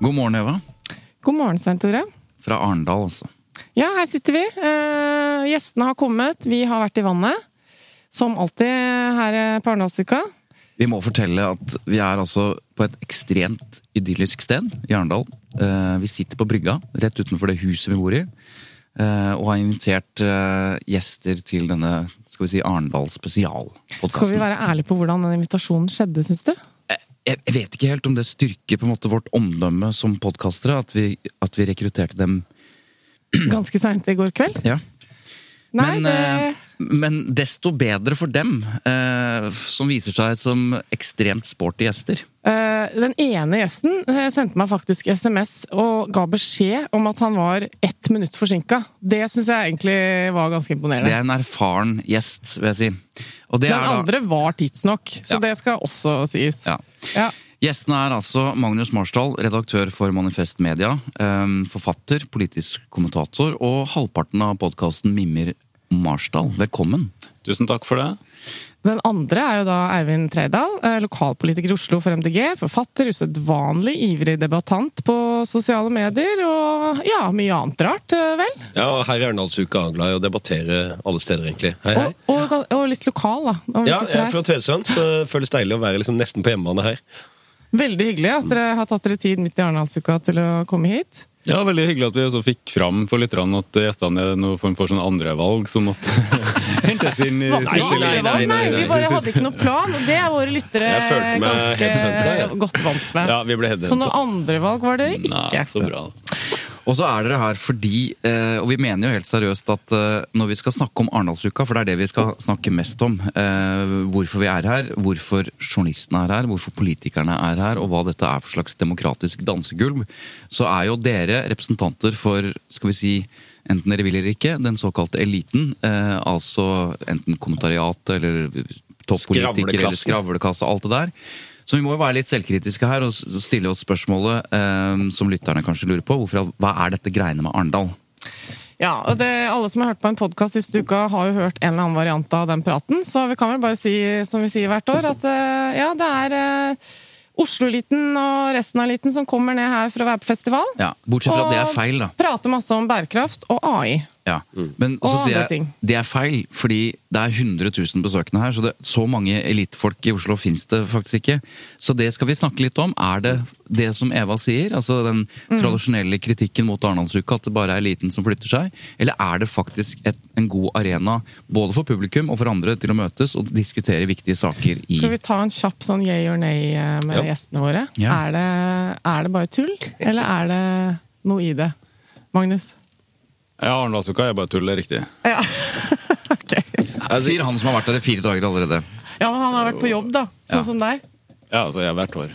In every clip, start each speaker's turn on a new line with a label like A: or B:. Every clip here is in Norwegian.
A: God morgen, Eva.
B: God morgen, Svein Tore.
A: Fra Arendal, altså.
B: Ja, her sitter vi. Eh, gjestene har kommet. Vi har vært i vannet. Som alltid her på Arendalsuka.
A: Vi må fortelle at vi er altså på et ekstremt idyllisk sted i Arendal. Eh, vi sitter på brygga rett utenfor det huset vi bor i. eh, og har invitert eh, gjester til denne skal vi si, Arendal
B: Skal vi være ærlige på hvordan den invitasjonen skjedde, syns du?
A: Jeg jeg vet ikke helt om det styrker på en måte vårt omdømme som podkastere, at, vi- at vi rekrutterte dem.
B: Ganske seint i går kveld?
A: Ja.
B: Nei,
A: men,
B: det
A: eh, men desto bedre for dem, eh, som viser seg som ekstremt sporty gjester.
B: eh, Den ene gjesten eh, sendte meg faktisk SMS og ga beskjed om at han var ett minutt forsinka. Det syns jeg egentlig var ganske imponerende.
A: Det er en erfaren gjest, vil jeg si.
B: Den
A: er da-
B: andre var tidsnok, så
A: Ja.
B: det skal også sies.
A: Ja.
B: Ja.
A: Gjestene er altså Magnus Marsdal, redaktør for Manifest Media, eh, forfatter, politisk kommentator, og halvparten av podkasten Mimmer Marsdal. Velkommen.
C: Tusen takk for det.
B: Den andre er jo da Eivind Tredal, eh, lokalpolitiker i Oslo for MDG. Forfatter, usedvanlig ivrig debattant på sosiale medier og ja, mye annet rart, eh, vel?
C: Ja, og Her i Arendalsuka glad i å debattere alle steder, egentlig. Hei, hei.
B: Og, og, og litt lokal, da. Når vi
C: Ja, jeg er fra Tvedestrand, så det føles deilig å være liksom nesten på hjemmebane her.
B: Veldig hyggelig at dere har tatt dere tid midt i Arendalsuka til å komme hit.
C: Ja, Veldig hyggelig at vi også fikk fram for lytterne at gjestene er noen form for sånn andrevalg som måtte hentes inn i siste
B: nei,
C: nei,
B: nei, Nei, vi bare hadde ikke noe plan, og det er våre lyttere ganske godt vant med.
C: Ja, vi ble
B: Så noe andrevalg var dere ikke.
C: Nei, så bra.
A: Og så er dere her fordi, eh, og vi mener jo helt seriøst at eh, når vi skal snakke om Arendalsuka, for det er det vi skal snakke mest om, eh, hvorfor vi er her, hvorfor journalistene er her, hvorfor politikerne er her, og hva dette er for slags demokratisk dansegulv, så er jo dere representanter for, skal vi si, enten dere vil eller ikke, den såkalte eliten, eh, altså enten kommentariat eller toppolitikere eller skravlekasse alt det der. Så vi må jo være litt selvkritiske her og stille oss spørsmålet eh, som lytterne kanskje lurer på. Hvorfor, hva er dette greiene med Arendal?
B: Ja, og det, Alle som har hørt på en podkast siste uka, har jo hørt en eller annen variant av den praten. Så vi kan vel bare si, som vi sier hvert år, at eh, ja, det er eh, Oslo-eliten og resten av eliten som kommer ned her for å være på festival.
A: Ja, Bortsett fra at det er feil, da.
B: Prater masse om bærekraft og AI.
A: Ja. Men så
B: Og
A: sier
B: andre
A: jeg
B: ting.
A: det er feil, fordi det er 100 000 besøkende her. Så, det, så mange elitefolk i Oslo fins det faktisk ikke. Så det skal vi snakke litt om. Er det det som Eva sier, altså den
B: Mm.
A: tradisjonelle kritikken mot Arendalsuka, at det bare er eliten som flytter seg? Eller er det faktisk et, en god arena både for publikum og for andre til å møtes og diskutere viktige saker i
B: Skal vi ta en kjapp sånn yay or nay eh, med
C: Ja.
B: gjestene våre?
A: Ja.
B: Er, det, er det bare tull, eller er det noe i det? Magnus?
C: Ja, Arendalsuka er bare tull, det er riktig.
B: Ja. Ok.
A: Sier han som har vært der i fire dager allerede.
B: ja, men han har vært på jobb, da. Sånn
A: Ja.
B: som deg.
C: Ja, altså, jeg er hvert år.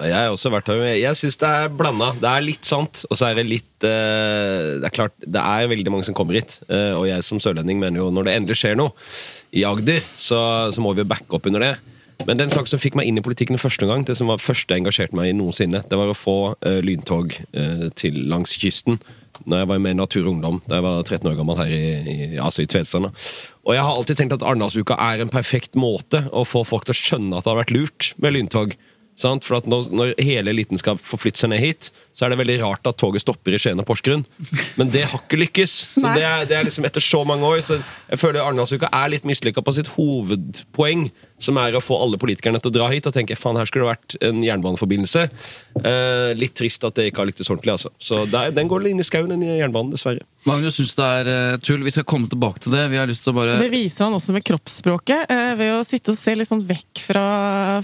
C: jeg har også vært her. Jeg syns det er blanda. Det er litt sant, og så er det litt uh, Det er klart, det er veldig mange som kommer hit. uh, og jeg som sørlending mener jo når det endelig skjer noe i Agder, så, så må vi backe opp under det. Men den saken som fikk meg inn i politikken første gang, det som var første jeg engasjerte meg i noensinne, det var å få uh, lyntog til langs kysten. Når jeg var med i Natur og Ungdom da jeg var 13 år gammel her i, i, altså i Tvedestrand. Og jeg har alltid tenkt at Arendalsuka er en perfekt måte å få folk til å skjønne at det har vært lurt med lyntog. Sant? For at når, når hele eliten skal forflytte seg ned hit, så er det veldig rart at toget stopper i Skien og Porsgrunn. Men det har ikke lykkes. Så det er, det er liksom Etter så mange år så jeg føler Arendalsuka er litt mislykka på sitt hovedpoeng, som er å få alle politikerne til å dra hit og tenke faen, her skulle det vært en jernbaneforbindelse. Eh, litt trist at det ikke har lyktes ordentlig. altså. Så der, den går inn i skauen, den jernbanen, dessverre.
A: Magnus syns det er eh, tull. Vi skal komme tilbake til det. Vi har lyst til å bare
B: Det viser han også med kroppsspråket, eh, ved å sitte og se litt sånn vekk fra,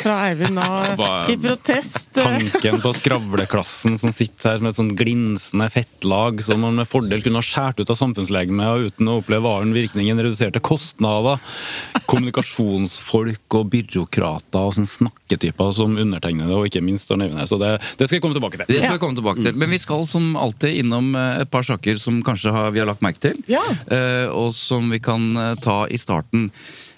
B: fra Eivind og i protest.
D: Tanken på skravleklassen som sitter her med et sånn glinsende fettlag som man med fordel kunne ha skåret ut av samfunnslegemet og uten å oppleve varen virkningen reduserte kostnader. Kommunikasjonsfolk og byråkrater og sånne snakketyper som undertegnede og ikke minst Arne Evenes. Så det, det skal vi komme tilbake til.
A: Det skal vi komme tilbake til. Men vi skal som alltid innom eh, et par saker som kanskje har, vi har lagt merke til,
B: Ja.
A: eh, og som vi kan eh, ta i starten.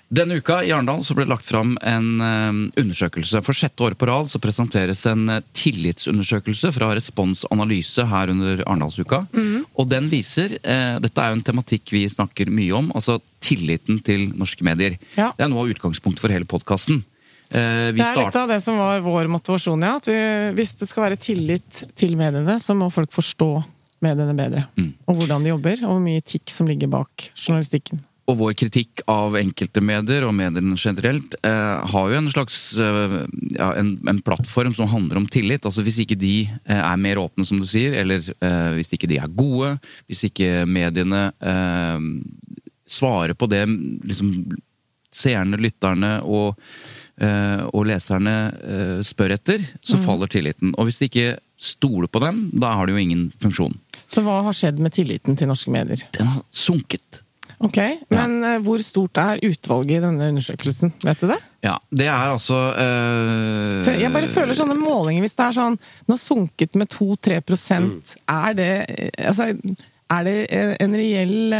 A: Denne uka i Arendal ble det lagt fram en eh, undersøkelse. For sjette år på rad så presenteres en eh, tillitsundersøkelse fra Respons Analyse her under Arendalsuka. Og den viser eh, Dette er jo en tematikk vi snakker mye om, altså tilliten til norske medier.
B: Ja.
A: Det er noe av utgangspunktet for hele podkasten.
B: Det er litt av det som var vår motivasjon, ja. At vi, hvis det skal være tillit til mediene, så må folk forstå mediene bedre.
A: Mm.
B: Og hvordan de jobber, og hvor mye etikk som ligger bak journalistikken.
A: Og vår kritikk av enkelte medier, og mediene generelt, eh, har jo en slags eh, ja, en, en plattform som handler om tillit. Altså Hvis ikke de eh, er mer åpne, som du sier, eller eh, hvis ikke de er gode, hvis ikke mediene eh, svarer på det liksom, seerne, lytterne og, eh, og leserne spør etter, så faller tilliten. Og hvis de ikke stoler på dem, da har de jo ingen funksjon.
B: Så hva har skjedd med tilliten til norske medier?
A: Den har sunket.
B: Ok, Men eh, hvor stort er utvalget i denne undersøkelsen? Vet du det?
A: Ja, det er altså eh,
B: jeg bare føler sånne målinger, hvis det er sånn Den har sunket med 2-3
A: Mm.
B: er det eh, Altså, er det en reell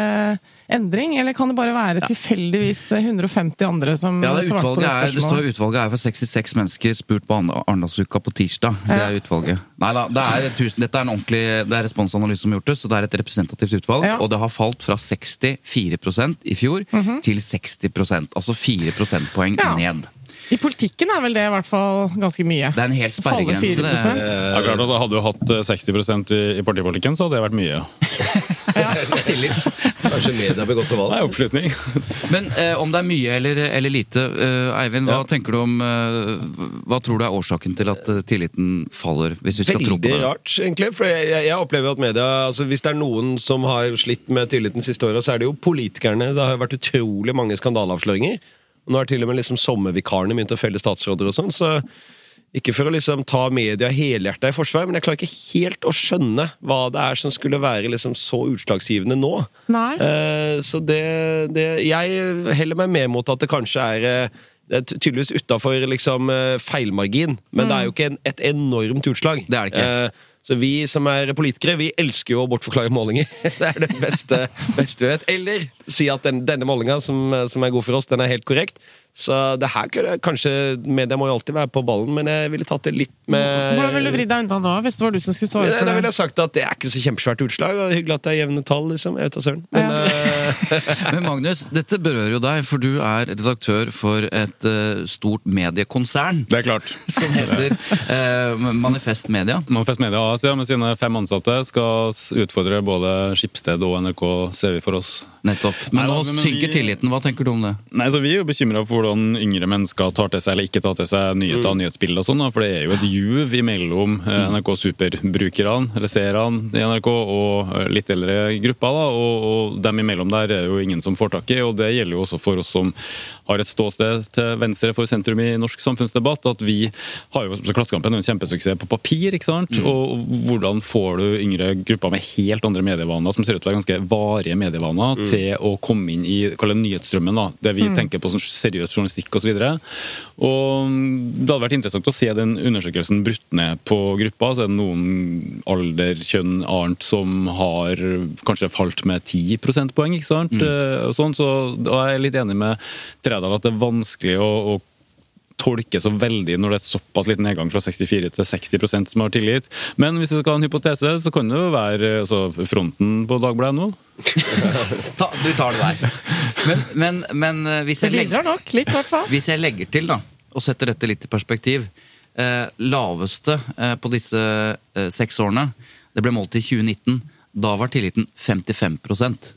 B: endring, eller kan det bare være tilfeldigvis 150 andre som
A: Ja,
B: svarte på det spørsmålet?
A: er, det står utvalget er for 66 mennesker spurt på Arendalsuka på tirsdag. Det er utvalget. Nei da, det er tusen, dette er en ordentlig Det er responsanalyse som har gjort det, så det er et representativt utvalg.
B: Ja.
A: Og det har falt fra 64% i fjor til 60 altså 4 prosentpoeng
B: Ja.
A: ned.
B: I politikken er vel det i hvert fall ganske mye.
A: Det er en hel sperregrense. det
B: 4%.
A: er-
D: Ja, klart at Hadde du hatt eh, 60 i, i partipolitikken, så hadde det vært mye.
C: Kanskje media blir godt til
D: Det er oppslutning.
A: Men eh, om det er mye eller, eller lite, eh, Eivind, hva
C: Ja.
A: tenker du om eh, Hva tror du er årsaken til at eh, tilliten faller, hvis vi skal tro på
C: Veldig
A: det?
C: rart, egentlig. For jeg, jeg, jeg opplever at media altså Hvis det er noen som har slitt med tilliten siste året, så er det jo politikerne. Det har vært utrolig mange skandaleavsløringer. Nå har til og med liksom sommervikarene begynt å felle statsråder og sånn. så ikke for å liksom ta media helhjerta i forsvar, men jeg klarer ikke helt å skjønne hva det er som skulle være liksom så utslagsgivende nå.
B: Nei.
C: Eh, så det, det Jeg heller meg med mot at det kanskje er eh, det er tydeligvis utafor liksom, eh, feilmargin, men det er jo ikke en, et enormt utslag.
A: Det er det ikke.
C: Eh, så vi som er politikere, vi elsker jo å bortforklare målinger. Det er det beste, beste vi vet. Eller si at den, denne målinga som, som er god for oss, den er helt korrekt. Så det her kunne kanskje Media må jo alltid være på ballen, men jeg ville tatt det litt med
B: Hvordan ville du vridd deg unna da, hvis det var du som skulle svare for det?
C: da ville jeg sagt at det er ikke så kjempesvært utslag. Og hyggelig at det er jevne tall, liksom. Jeg vet da søren. Men ja.
A: Men Magnus, dette berører jo deg, for du er redaktør for et uh, stort mediekonsern
D: Det er klart.
A: som heter uh, Manifest Media.
D: Manifest Media AS ja, med sine fem ansatte skal utfordre både Skipsted og NRK, ser vi for oss.
A: Nettopp. Men
D: Nei da,
A: nå
D: men
A: synker
D: vi-
A: tilliten. Hva tenker du om det?
D: Nei, så Vi er jo bekymra for hvordan yngre mennesker tar til seg eller ikke tar til seg nyheter mm. nyhetsbilder. og sånn, For det er jo et juv imellom eh, NRK Super-brukerne, eller seerne i NRK, og eh, litt eldre grupper. da, og, og dem imellom der er jo ingen som får tak i. og Det gjelder jo også for oss som har et ståsted til venstre for sentrum i norsk samfunnsdebatt. at Vi har jo så Klassekampen er en kjempesuksess på papir. ikke sant? Og hvordan får du yngre grupper med helt andre medievaner, som ser ut til å være ganske varige medievaner, til å komme inn i det nyhetsstrømmen? da, Det vi tenker på som seriøs journalistikk osv. Det hadde vært interessant å se den undersøkelsen brutt ned på gruppa. Så er det noen alder, kjønn, annet som har kanskje falt med 10 prosentpoeng. ikke sant? Mm. og sånn, så da er jeg litt enig med Tredal at det er vanskelig å, å tolke så veldig når det er såpass liten nedgang fra 64 til 60% som har tillit. Men hvis jeg skal ha en hypotese, så kan det jo være altså, fronten på Dagbladet nå.
A: Ta, du tar det der. Men, men, men eh, hvis, jeg legger,
B: nok litt, i hvert fall.
A: hvis jeg legger til da, og setter dette litt i perspektiv eh, laveste eh, på disse eh, seks årene, det ble målt i 2019. Da var tilliten 55 ikke sant?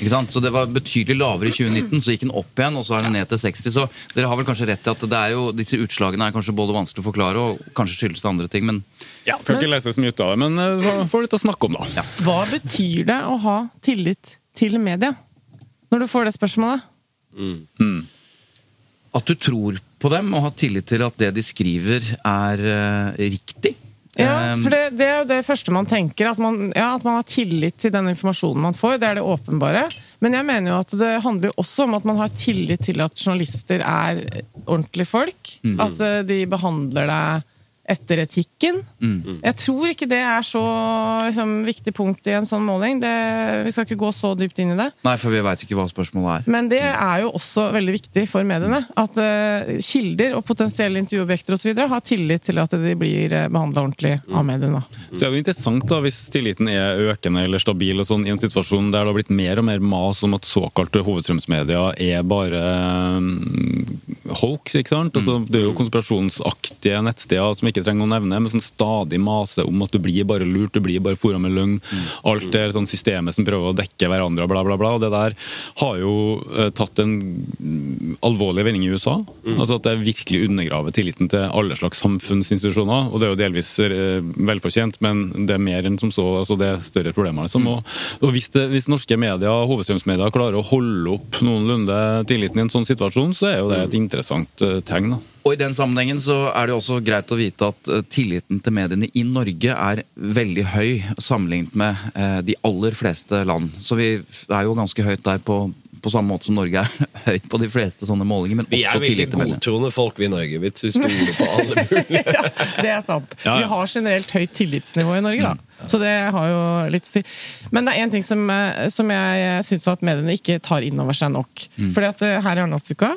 A: Så Det var betydelig lavere i 2019, så gikk den opp igjen, og så er den ned til 60. Så dere har vel kanskje rett i at det er jo, disse utslagene er kanskje både vanskelig å forklare og kanskje skyldes det andre ting, men
D: Ja, Skal ikke lese så mye ut av det, men uh, får litt å snakke om, da.
B: Hva betyr det å ha tillit til media? Når du får det spørsmålet?
A: at du tror på dem og har tillit til at det de skriver, er uh, riktig.
B: Ja,
A: Um,
B: for det, det er jo det første man tenker. At man, ja, at man har tillit til den informasjonen man får. Det er det åpenbare. Men jeg mener jo at det handler jo også om at man har tillit til at journalister er ordentlige folk. At eh, de behandler deg etter etikken. Jeg tror ikke det er så liksom, viktig punkt i en sånn måling. Det, vi skal ikke gå så dypt inn i det.
A: Nei, for vi veit ikke hva spørsmålet er.
B: Men det er jo også veldig viktig for mediene. At uh, kilder og potensielle intervjuobjekter osv. har tillit til at de blir uh, behandla ordentlig av mediene.
D: Så er det jo interessant da, Hvis tilliten er økende eller stabil og sånn, i en situasjon der det har blitt mer og mer mas om at såkalte hovedstrømsmedia er bare um, hoax. ikke sant? Altså, det er jo konspirasjonsaktige nettsteder som ikke trenger å nevne, men som stadig maser om at du blir bare lurt, du blir bare fora med løgn. Alt er sånn systemet som prøver å dekke hverandre, bla, bla, bla. og Det der har jo uh, tatt en mm, alvorlig vending i USA. Altså At det virkelig undergraver tilliten til alle slags samfunnsinstitusjoner. Og det er jo delvis uh, velfortjent, men det er mer enn som så. altså Det er større problemer. Liksom. Og, og hvis, det, hvis norske medier, hovedstrømsmedia klarer å holde opp noenlunde tilliten i en sånn situasjon, så er jo det et interessant uh, tegn. da.
A: Og I den sammenhengen så er det også greit å vite at eh, tilliten til mediene i Norge er veldig høy sammenlignet med eh, de aller fleste land. Så vi er jo ganske høyt der på, på samme måte som Norge er høyt på de fleste sånne målinger. Men
C: Vi er
A: også
C: veldig
A: tillit til mediene.
C: godtroende folk, vi i Norge. Vi stoler på alle mulige.
B: ja, det er sant.
D: Ja, ja.
B: Vi har generelt høyt tillitsnivå i Norge, da. Så det har jo litt å si. Men det er én ting som, eh, som jeg syns at mediene ikke tar inn over seg nok. Fordi at her i Arendalsuka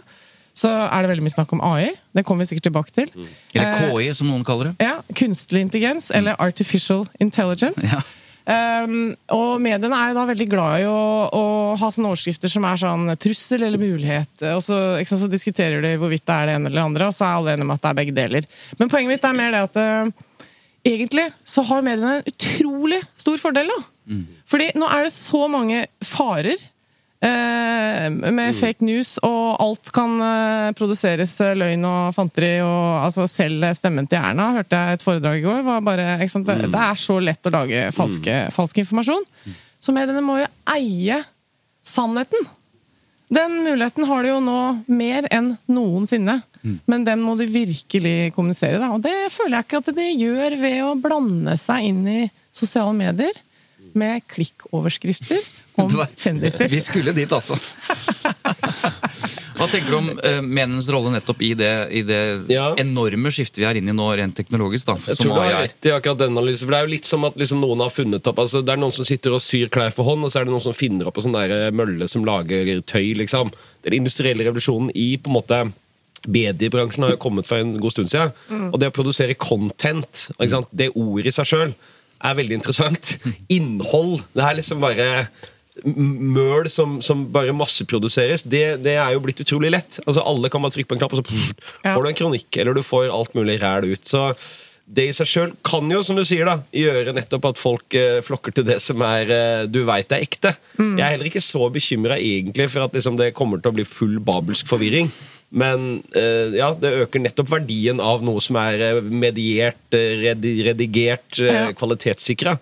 B: så er det veldig mye snakk om AI. Det kommer vi sikkert tilbake til.
A: Eller
B: Eh,
A: KI, som noen kaller det.
B: Ja, Kunstig intelligens, eller artificial intelligence.
A: Ja.
B: Um, og mediene er jo da veldig glad i å, å ha sånne overskrifter som er sånn trussel eller mulighet. Og så, sant, så diskuterer de hvorvidt det er det ene eller det andre, og så er alle enige om at det er begge deler. Men poenget mitt er mer det at uh, egentlig så har mediene en utrolig stor fordel. da. Fordi nå er det så mange farer med fake news, og alt kan eh, produseres eh, løgn og fanteri. og altså Selv stemmen til Erna hørte jeg et foredrag i går. var bare, ikke sant? Det, det er så lett å lage falske, falsk informasjon. Så mediene må jo eie sannheten. Den muligheten har de jo nå mer enn noensinne. Men den må de virkelig kommunisere. Da. Og det føler jeg ikke at de gjør ved å blande seg inn i sosiale medier med klikkoverskrifter om kjendiser.
A: Vi skulle dit, altså. Hva tenker du om uh, medienes rolle nettopp i det, i det
C: Ja.
A: enorme skiftet vi er inne i nå, rent teknologisk? da,
C: Jeg tror du har
A: er?
C: rett i akkurat den analysen. For det er jo litt som at liksom noen har funnet opp altså Det er noen som sitter og syr klær for hånd, og så er det noen som finner opp en sånn der mølle som lager tøy. liksom. Den industrielle revolusjonen i på en måte Mediebransjen har jo kommet for en god stund siden. Og det å produsere content, ikke sant? det ordet i seg sjøl, er veldig interessant. Innhold. Det er liksom bare møl som, som bare masseproduseres, det, det er jo blitt utrolig lett. Altså Alle kan bare trykke på en knapp, og så pff,
B: Ja.
C: får du en kronikk, eller du får alt mulig ræl ut. Så det i seg sjøl kan jo, som du sier, da gjøre nettopp at folk eh, flokker til det som er eh, du veit er ekte. Jeg er heller ikke så bekymra egentlig for at liksom, det kommer til å bli full babelsk forvirring. Men eh, ja, det øker nettopp verdien av noe som er eh, mediert, eh, redigert, eh, kvalitetssikra.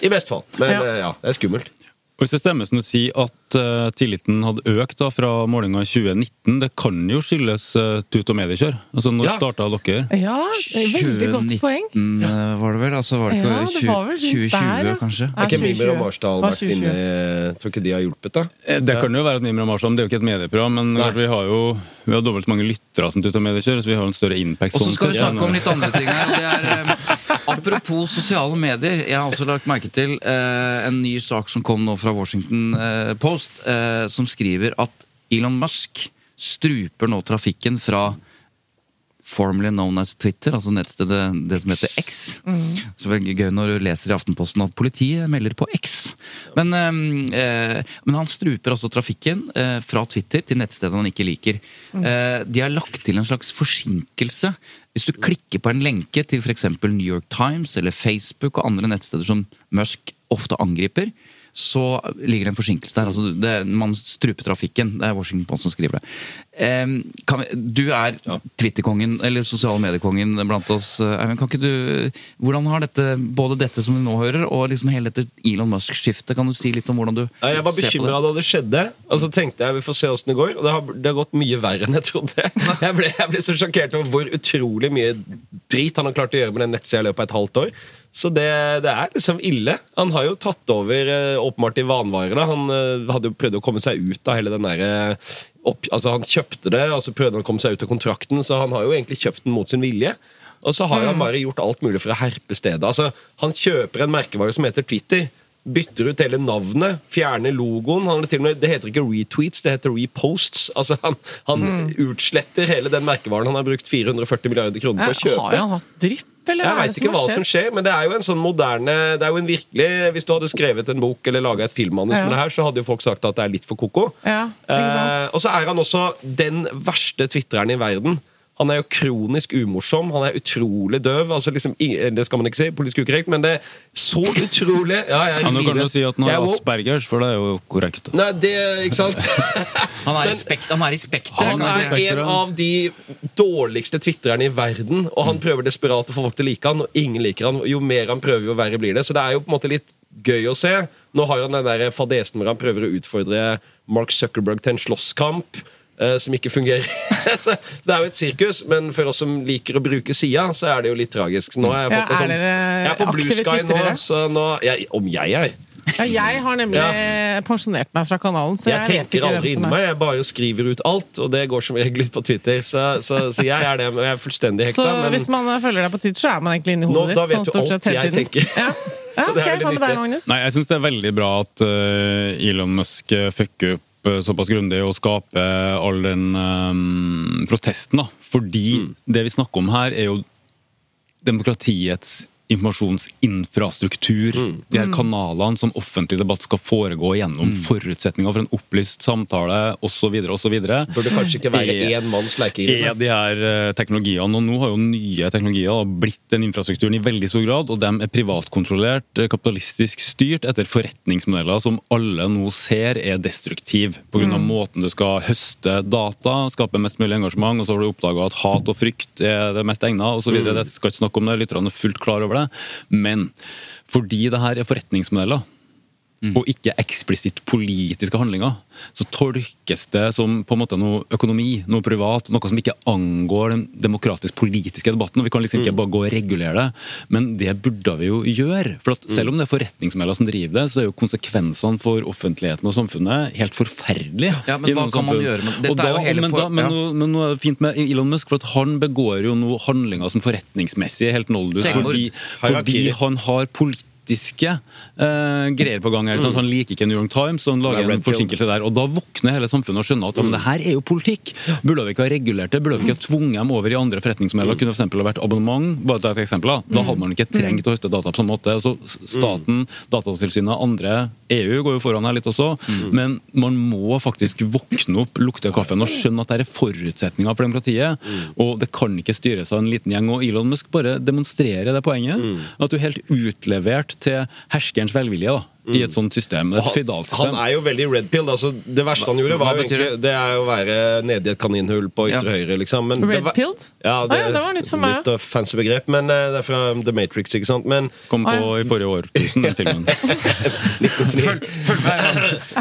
C: I best fall. Men
B: Ja.
C: eh, ja, det er skummelt.
D: Og Hvis det stemmer som du sier at uh, tilliten hadde økt da fra målinga i 2019, det kan jo skyldes uh, tut og mediekjør. Altså, Når
C: Ja.
D: starta dere?
B: Ja, det er veldig godt
A: 2019,
B: poeng.
A: eh, var det vel? Altså, var det ikke
B: Ja, det var vel rundt
A: 20, 2020,
B: der, ja.
A: kanskje?
C: Er ikke Mimir og Marsdal vært inne
B: 2020.
C: Tror ikke de har hjulpet, da?
D: Eh, Det kan jo være at Mimir og Marsdal det er jo ikke et medieprogram. Men
C: Nei.
D: vi har jo vi har dobbelt så mange lyttere som tut og mediekjør, så vi har en større impact.
A: Og så
D: sånn
A: skal vi snakke om litt andre ting her. Det er, eh, apropos sosiale medier. Jeg har også lagt merke til eh, en ny sak som kom nå fra Washington eh, Post, eh, som skriver at Elon Musk struper nå trafikken fra formerly known as Twitter, altså nettstedet det som heter X. Så det er gøy når du leser i Aftenposten at politiet melder på X. Men, eh, men han struper altså trafikken eh, fra Twitter til nettstedet han ikke liker. Eh, de har lagt til en slags forsinkelse. Hvis du klikker på en lenke til f.eks. New York Times eller Facebook og andre nettsteder som Musk ofte angriper, så ligger det en forsinkelse der. Altså det, man struper trafikken. Det er Washington Post som skriver det. Um, vi, du er Twitter-kongen, eller sosiale mediekongen blant oss. Eivind. Kan ikke du, hvordan har dette, både dette som vi nå hører, og liksom hele dette Elon Musk-skiftet, kan du si litt om hvordan du
C: Ja, jeg var
A: ser
C: bekymra da det skjedde. Og så tenkte jeg vi får se åssen det går. Og det har, det har gått mye verre enn jeg trodde. Jeg ble, jeg ble så sjokkert over hvor utrolig mye drit han har klart å gjøre med den nettsida i løpet av et halvt år. Så det, det er liksom ille. Han har jo tatt over eh, åpenbart i vanvare. Han eh, hadde jo prøvd å komme seg ut av hele den derre altså Han kjøpte det, og så prøvde han å komme seg ut av kontrakten, så han har jo egentlig kjøpt den mot sin vilje. Og så har han bare gjort alt mulig for å herpe stedet. Altså, Han kjøper en merkevare som heter Twitter. Bytter ut hele navnet, fjerner logoen. Med, det heter ikke retweets, det heter reposts. Altså, Han, han utsletter hele den merkevaren han har brukt 440 milliarder kroner på å kjøpe.
B: Har han hatt drypp, eller
C: Jeg
B: hva er
C: veit ikke hva som skjer, men det er jo en sånn moderne Det er jo en virkelig Hvis du hadde skrevet en bok eller laga et filmmanus
B: Ja.
C: med det her, så hadde jo folk sagt at det er litt for ko-ko.
B: Ja.
C: Eh, og så er han også den verste tvitreren i verden. Han er jo kronisk umorsom, han er utrolig døv. Altså liksom, Det skal man ikke si, politisk ukorrekt, men det er så utrolig ja, jeg
D: Ja, nå kan du si at han har
C: er.
D: Aspergers, for det er jo korrekt.
C: Nei, det Ikke sant?
A: Han er, i
C: Men-
A: spekt, han er i spekter.
C: Han
A: si.
C: er en av de dårligste twitterne i verden, og han prøver desperat å få folk til å like han, og ingen liker han. Jo mer han prøver, jo verre blir det. Så det er jo på en måte litt gøy å se. Nå har han den der fadesen hvor han prøver å utfordre Mark Zuckerberg til en slåsskamp. Eh, som ikke fungerer. så så det er jo et sirkus, men for oss som liker å bruke sida, så er det jo litt tragisk. Nå er jeg,
B: Ja,
C: fått en
B: er
C: sånn, jeg er på Blue Sky nå, så nå jeg, Om jeg er?
B: Ja, jeg har nemlig pensjonert meg fra kanalen, så
C: Jeg
B: jeg,
C: tenker aldri inni meg, jeg bare skriver ut alt, og det går som regel ut på Twitter. Så, så, så jeg er det, jeg er fullstendig
B: Så
C: hekta. Men
B: hvis man følger deg på Twitter, så er man egentlig inni
C: hodet
B: hodet
C: da vet
B: sånn
C: du alt jeg
B: tiden.
C: tenker.
B: Ja. Ja,
C: Så det er
B: ok,
C: veldig
B: hva med deg. Magnus?
D: Nei, jeg syns det er veldig bra at uh, Elon Musk eh, fucker opp eh, såpass grundig og skape all den um, protesten. da. Fordi det vi snakker om her, er jo demokratiets informasjonsinfrastruktur. De her kanalene som offentlig debatt skal foregå gjennom. Forutsetninger for en opplyst samtale osv. osv.
C: burde kanskje ikke være
D: Er-
C: én manns
D: er
C: lekegrunn.
D: de her eh, teknologiene, og nå har jo nye teknologier blitt den infrastrukturen i veldig stor grad, og de er privatkontrollert, eh, kapitalistisk styrt etter forretningsmodeller som alle nå ser er destruktive. pga. av måten du skal høste data, skape mest mulig engasjement, og så har du oppdaga at hat og frykt er det mest egna, osv.
C: Mm.
D: Jeg skal ikke snakke om det, lytterne er fullt klar over det, men fordi det her er forretningsmodeller og ikke eksplisitt politiske handlinger, så tolkes det som på en måte noe økonomi, noe privat, noe som ikke angår den demokratisk-politiske debatten. og Vi kan liksom ikke bare gå og regulere det, men det burde vi jo gjøre. For at Selv om det er forretningsmelder som driver det, så er jo konsekvensene for offentligheten og samfunnet helt forferdelige.
A: Ja, men hva
D: kan
A: kan man gjøre med- dette
D: Da,
A: er jo hele
D: men, da, men,
A: ja.
D: nå, men nå er det fint med Elon Musk, for at han begår jo noe handlinger som forretningsmessig er helt noldus, fordi, fordi han har politikk politiske uh, greier på gang. her, sånn Han liker ikke New York Times, så han lager
C: er
D: en forsinkelse der. Og Da våkner hele samfunnet og skjønner at men det her er jo politikk. Burde vi ikke ha regulert det? Burde vi ikke ha tvunget dem over i andre forretningsmodeller? Kunne for eksempel ha vært abonnement. bare til et eksempel Da Da hadde man ikke trengt å høste data på samme måte. Så staten, Datatilsynet, andre, EU går jo foran her litt også. Men man må faktisk våkne opp, lukte kaffen og skjønne at det er forutsetninger for demokratiet. Og det kan ikke styres av en liten gjeng. Og Elon Musk bare demonstrerer det poenget. At du er helt utlevert til herskerens velvilje da, i et sånt system. Et
C: Han,
D: føydalsystem.
C: han er jo veldig red pill. Altså, det verste han gjorde, var jo egentlig, det er å være nede i et kaninhull på ytre
A: Ja.
C: høyre. liksom. Men
B: Red pill?
C: Ja, det,
B: Ah, ja, det var nytt for meg.
C: Nytt og fancy begrep, men eh, det er fra The Matrix, ikke sant. Men
D: Kom på i forrige årtusen, den filmen.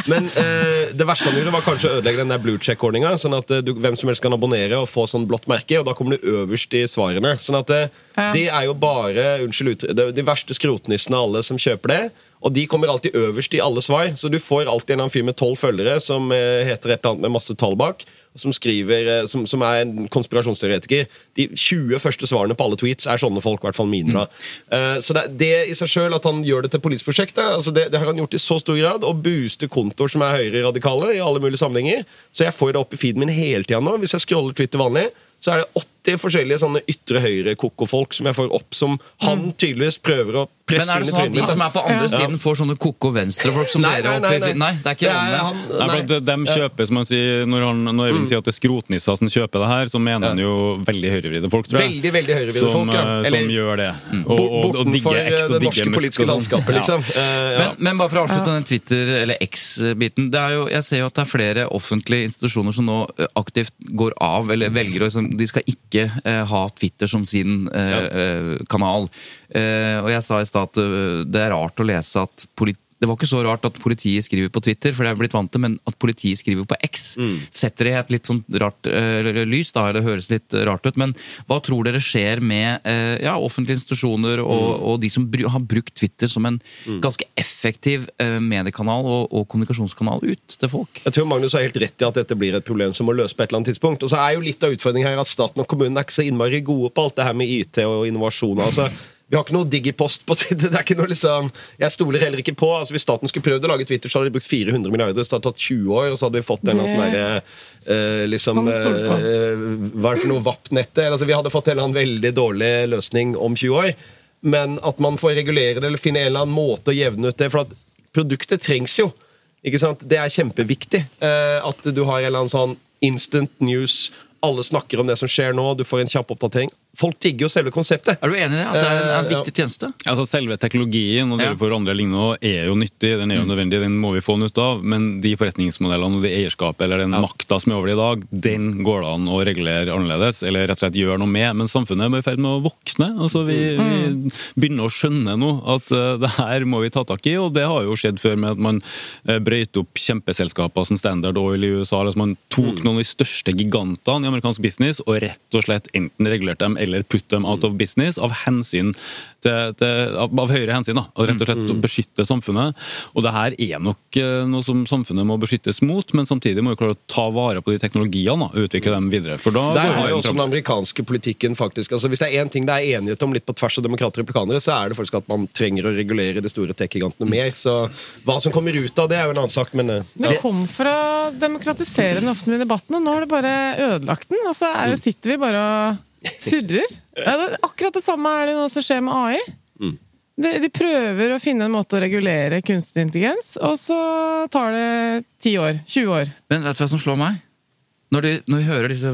C: Men uh, det verste han gjorde, var kanskje å ødelegge den der blue check-ordninga. Sånn at eh, du, hvem som helst kan abonnere og få sånn blått merke, og da kommer du øverst i svarene. Sånn at
B: Ja.
C: det er jo bare unnskyld, ut- det, de verste skrotnissene av alle som kjøper det. Og de kommer alltid øverst i alle svar, så du får alltid en fyr med tolv følgere som eh, heter et eller annet med masse tall bak, som skriver, eh, som, som er en konspirasjonsteoretiker. De 20 første svarene på alle tweets er sånne folk, i hvert fall mine. da. Eh, så det, det i seg sjøl, at han gjør det til politisk prosjekt, altså det, det har han gjort i så stor grad, Og booster kontoer som er høyreradikale i alle mulige sammenhenger. Så jeg får det opp i feeden min hele tida nå. Hvis jeg scroller Twitter vanlig, så er det alltid forskjellige sånne ytre høyre-koko-folk som jeg får opp, som han tydeligvis prøver å presse
A: Men er det sånn at de som er på andre siden, får sånne koko venstrefolk som
C: Nei,
A: dere
C: nei, nei, nei.
A: Nei, det er ikke
C: Det er
A: omvendt.
C: han-
D: Nei, for at de kjøper, som han sier, Når, han, når
C: Mm.
D: Eivind sier at det er skrotnisser som kjøper det her, så mener han jo veldig høyrevridde folk, tror jeg.
C: Veldig, veldig høyrevridde folk, ja.
D: eh,
C: Eller-
D: som gjør det. Og, og, og, digger
C: Bortenfor
D: X og
C: det
D: digger
C: norske
D: Musk
C: politiske
D: sånn.
C: landskapet,
D: Ja.
C: liksom. Eh, ja.
A: Men, men bare for å avslutte den Twitter- eller X-biten. det Jeg ser jo at det er flere offentlige institusjoner som nå eh, aktivt går av, eller velger å liksom, De skal ikke eh, ha Twitter som sin eh, eh, kanal. Eh, og jeg sa i stad at det er rart å lese at politi det var ikke så rart at politiet skriver på Twitter, for det er blitt vant til, men at politiet skriver på X, setter det i et litt sånn rart uh, lys. da, Det høres litt rart ut. Men hva tror dere skjer med uh, ja, offentlige institusjoner og, og de som br har brukt Twitter som en ganske effektiv uh, mediekanal og, og kommunikasjonskanal ut til folk?
C: Jeg tror Magnus har helt rett i at dette blir et problem som må løses på et eller annet tidspunkt. Og så er jo litt av utfordringen her at staten og kommunen er ikke så innmari gode på alt det her med IT og innovasjon. altså vi har ikke noe digipost på det er ikke noe liksom, Jeg stoler heller ikke på. altså Hvis staten skulle prøvd å lage Twitter, så hadde de brukt 400 milliarder. Så det hadde tatt 20 år, og så hadde vi fått en eller annen sånn derre eh, liksom,
B: Kan du stole på?
C: eh, Hva er det for noe VAP-nettet? Altså, vi hadde fått en eller annen veldig dårlig løsning om 20 år. Men at man får regulere det eller finne en eller annen måte å jevne ut det. For at produktet trengs jo. Ikke sant? Det er kjempeviktig. uh, at du har en eller annen sånn instant news. Alle snakker om det som skjer nå. Du får en kjapp oppdatering. Folk digger jo selve konseptet.
A: Er du enig i det? At det er en, en
C: Eh, ja.
A: viktig tjeneste?
D: Altså Selve teknologien og det
A: Ja.
D: vi får andre lignende er jo nyttig, den er jo nødvendig, den må vi få nytte av. Men de forretningsmodellene og det eierskapet eller den makta som er over det i dag, den går det an å regulere annerledes, eller rett og slett gjøre noe med. Men samfunnet er i ferd med å våkne. altså Vi, vi begynner å skjønne nå at uh, det her må vi ta tak i, og det har jo skjedd før med at man uh, brøyt opp kjempeselskaper som Standard Oil i USA. Altså man tok noen av de største gigantene i amerikansk business og rett og slett enten regulerte dem eller put them out of business av hensyn til, til, av, av høyere hensyn. da, og Rett og slett å beskytte samfunnet. Og det her er nok eh, noe som samfunnet må beskyttes mot, men samtidig må vi klare å ta vare på de teknologiene og utvikle dem videre. For da
C: Der har jo også den amerikanske politikken faktisk altså Hvis det er én ting det er enighet om litt på tvers av demokrater og republikanere, så er det faktisk at man trenger å regulere de store tech-gigantene mer. Så hva som kommer ut av det, er jo en annen sak, men eh,
B: Det kom for å demokratisere den offentlige debatten, og nå har det bare ødelagt den. Og så er, det- sitter vi bare og surrer. Ja, det, akkurat det samme er det nå som skjer med AI. De, de prøver å finne en måte å regulere kunstig intelligens, og så tar det 10 år. 20 år.
A: Men vet du hva som slår meg? Når, de, når vi hører disse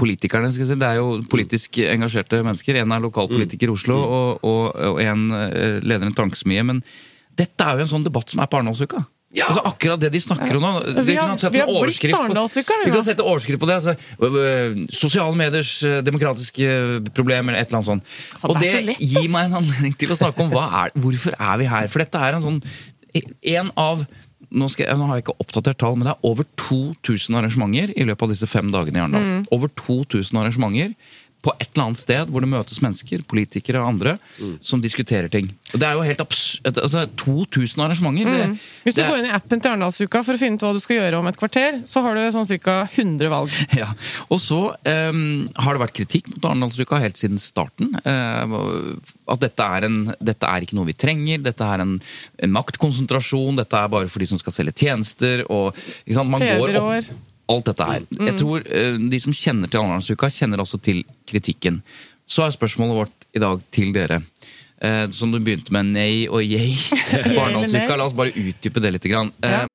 A: politikerne, skal jeg si, det er jo politisk engasjerte mennesker. En er lokalpolitiker i Oslo, og, og, og en eh, leder en tankesmie. Men dette er jo en sånn debatt som er på Arendalsuka. Altså akkurat det de snakker om nå.
B: Vi har- vi har blitt Arendalsuka, vi
A: Vi kan sette overskrift på det. Altså, øh, øh, sosiale mediers øh, demokratiske problemer, eller et eller annet sånt. Og
B: det
A: det
B: så
A: gir meg en anledning til å snakke om hva er, hvorfor er vi her. For dette er en sånn En av nå, skal jeg, nå har jeg ikke oppdatert tall, men det er over 2000 arrangementer i løpet av disse fem dagene i Arendal.
B: Mm.
A: Over 2000 arrangementer på et eller annet sted hvor det møtes mennesker, politikere og andre,
B: Mm.
A: som diskuterer ting. Og Det er jo helt abs... Altså, 2000 arrangementer. det-
B: Mm. Hvis du
A: det
B: går inn i appen til Arendalsuka for å finne ut hva du skal gjøre om et kvarter, så har du sånn ca. 100 valg.
A: Ja, og så um, har det vært kritikk mot Arendalsuka helt siden starten. Uh, at dette er, en, dette er ikke noe vi trenger, dette er en, en maktkonsentrasjon, dette er bare for de som skal selge tjenester. og ikke sant, man går opp. Alt dette her. Jeg tror uh, De som kjenner til Arendalsuka, kjenner også til kritikken. Så er spørsmålet vårt i dag til dere. Uh, som du begynte med nei og yay Arendalsuka.
B: nei.
A: La oss bare utdype det litt. Grann.
B: Uh.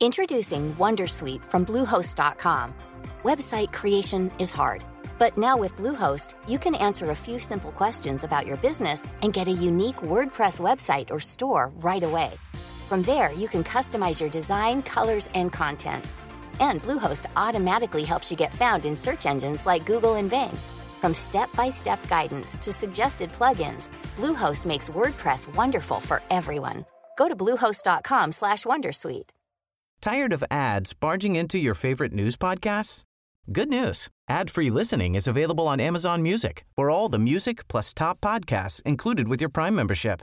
E: Introducing Wondersuite from Bluehost.com. Website creation is hard, but now with Bluehost, you can answer a few simple questions about your business and get a unique WordPress website or store right away. From there, you can customize your design, colors, and content. And Bluehost automatically helps you get found in search engines like Google and Bing. From step-by-step guidance to suggested plugins, Bluehost makes WordPress wonderful for everyone. Go to bluehost.com/wondersuite.
F: Tired of ads barging into your favorite news podcasts? Good news. Ad-free listening is available on Amazon Music for all the music plus top podcasts included with your Prime membership.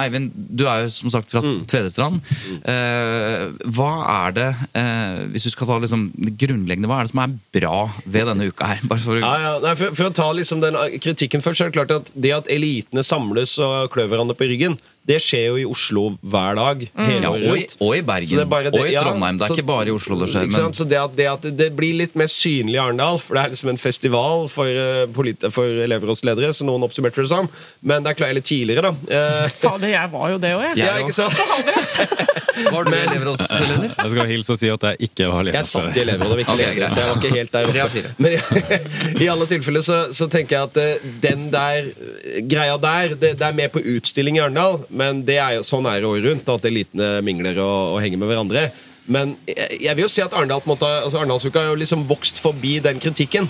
A: Eivind, du er jo som sagt fra Tvedestrand. Eh, hva er det, eh, hvis du skal ta liksom det grunnleggende, hva er det som er bra ved denne uka her? Bare for å
C: Ja, ja. Nei, for, for å ta liksom den kritikken først, så er det klart at det at elitene samles og klør hverandre på ryggen, det skjer jo i Oslo hver dag. Mm.
A: ja, og, i, og i Bergen.
C: er det-
A: og i
C: ja,
A: Trondheim. Det er
C: så-
A: ikke bare i Oslo det skjer. Men?
C: Så det at, det at det blir litt mer synlig i Arendal, for det er liksom en festival for, uh, for elever og ledere, så noen oppsummerte det som. Men det er klart, eller tidligere, da. Uh,
B: Fader, jeg var jo det òg, jeg.
A: Ja.
C: ja, ikke sant?
A: Var du elevrådsleder?
D: Jeg skal hilse og si at jeg ikke har
C: Jeg satt i elevrådet, og ikke
A: okay,
C: leder, så jeg var ikke helt der oppe. Men i, i alle tilfeller så, så tenker jeg at eh, den der eh, greia der, det, det er med på utstilling i Arendal, men det er jo, sånn er det året rundt, at elitene mingler og, og henger med hverandre. Men jeg, jeg vil jo si at Arendal altså Arendalsuka har jo liksom vokst forbi den kritikken.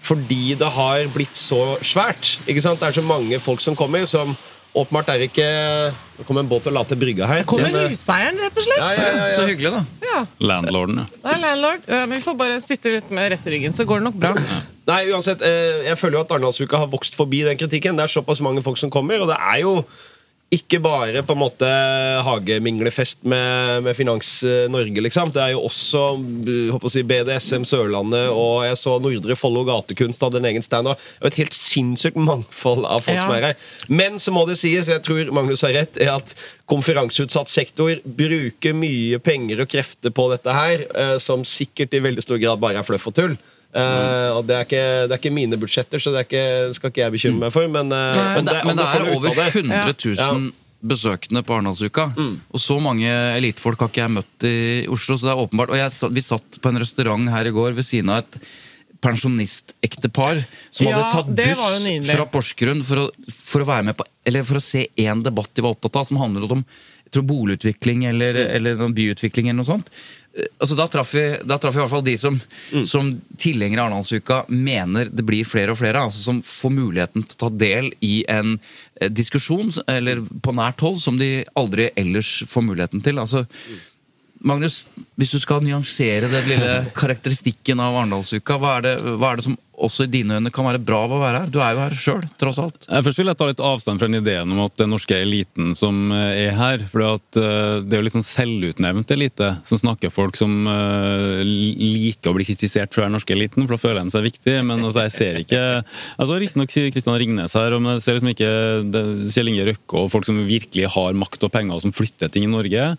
C: Fordi det har blitt så svært. Ikke sant? Det er så mange folk som kommer, som åpenbart er ikke Det kom en båt og la til brygga her.
B: Det Kommer
C: Men, eh,
B: huseieren, rett og slett.
C: ja, ja, ja,
A: Så hyggelig, da.
B: Ja,
D: Landlorden, ja.
B: det er landlord. Men vi får bare sitte litt med rett i ryggen, så går det nok bra.
C: Nei, uansett, eh, jeg føler jo at Arendalsuka har vokst forbi den kritikken. Det er såpass mange folk som kommer, og det er jo ikke bare på en måte hageminglefest med, med Finans eh, Norge, liksom. Det er jo også eh, håper å si, BDSM Sørlandet, og jeg så Nordre Follo Gatekunst hadde en egen stand. Og et helt sinnssykt mangfold av folk
B: Ja.
C: som er her. Men så må det sies, jeg tror Magnus har rett, er at konferanseutsatt sektor bruker mye penger og krefter på dette her, eh, som sikkert i veldig stor grad bare er fluff og tull. Eh, og det er, ikke, det er ikke mine budsjetter, så det er ikke, skal ikke jeg bekymre meg for. Men, uh,
A: Men det, men det er over 100 000 besøkende på Arendalsuka. Og så mange elitefolk har ikke jeg møtt i Oslo. så det er åpenbart. Og jeg, Vi satt på en restaurant her i går ved siden av et pensjonistektepar som
B: Ja,
A: hadde tatt buss fra Porsgrunn for å, for å være med på Eller for å se én debatt de var opptatt av, som handlet om jeg tror boligutvikling eller, eller byutvikling eller noe sånt. Eh, Altså, da traff vi, da traff vi i hvert fall de som, som tilhengere av Arendalsuka mener det blir flere og flere. altså Som får muligheten til å ta del i en eh, diskusjon eller på nært hold som de aldri ellers får muligheten til. altså Magnus, hvis du skal nyansere den lille karakteristikken av Arendalsuka, hva, hva er det som også i dine øyne kan være bra av å være her? Du er jo her sjøl, tross alt.
D: Eh, Først vil jeg ta litt avstand fra den ideen om at er norske eliten som eh, er her. For det er jo litt sånn selvutnevnt elite som snakker folk som eh, liker å bli kritisert for å være norske eliten, for da føler de seg viktig. Men altså, jeg ser ikke altså Riktignok Kristian Ringnes her, men jeg ser liksom ikke Kjell Inge Røkke og folk som virkelig har makt og penger og som flytter ting i Norge.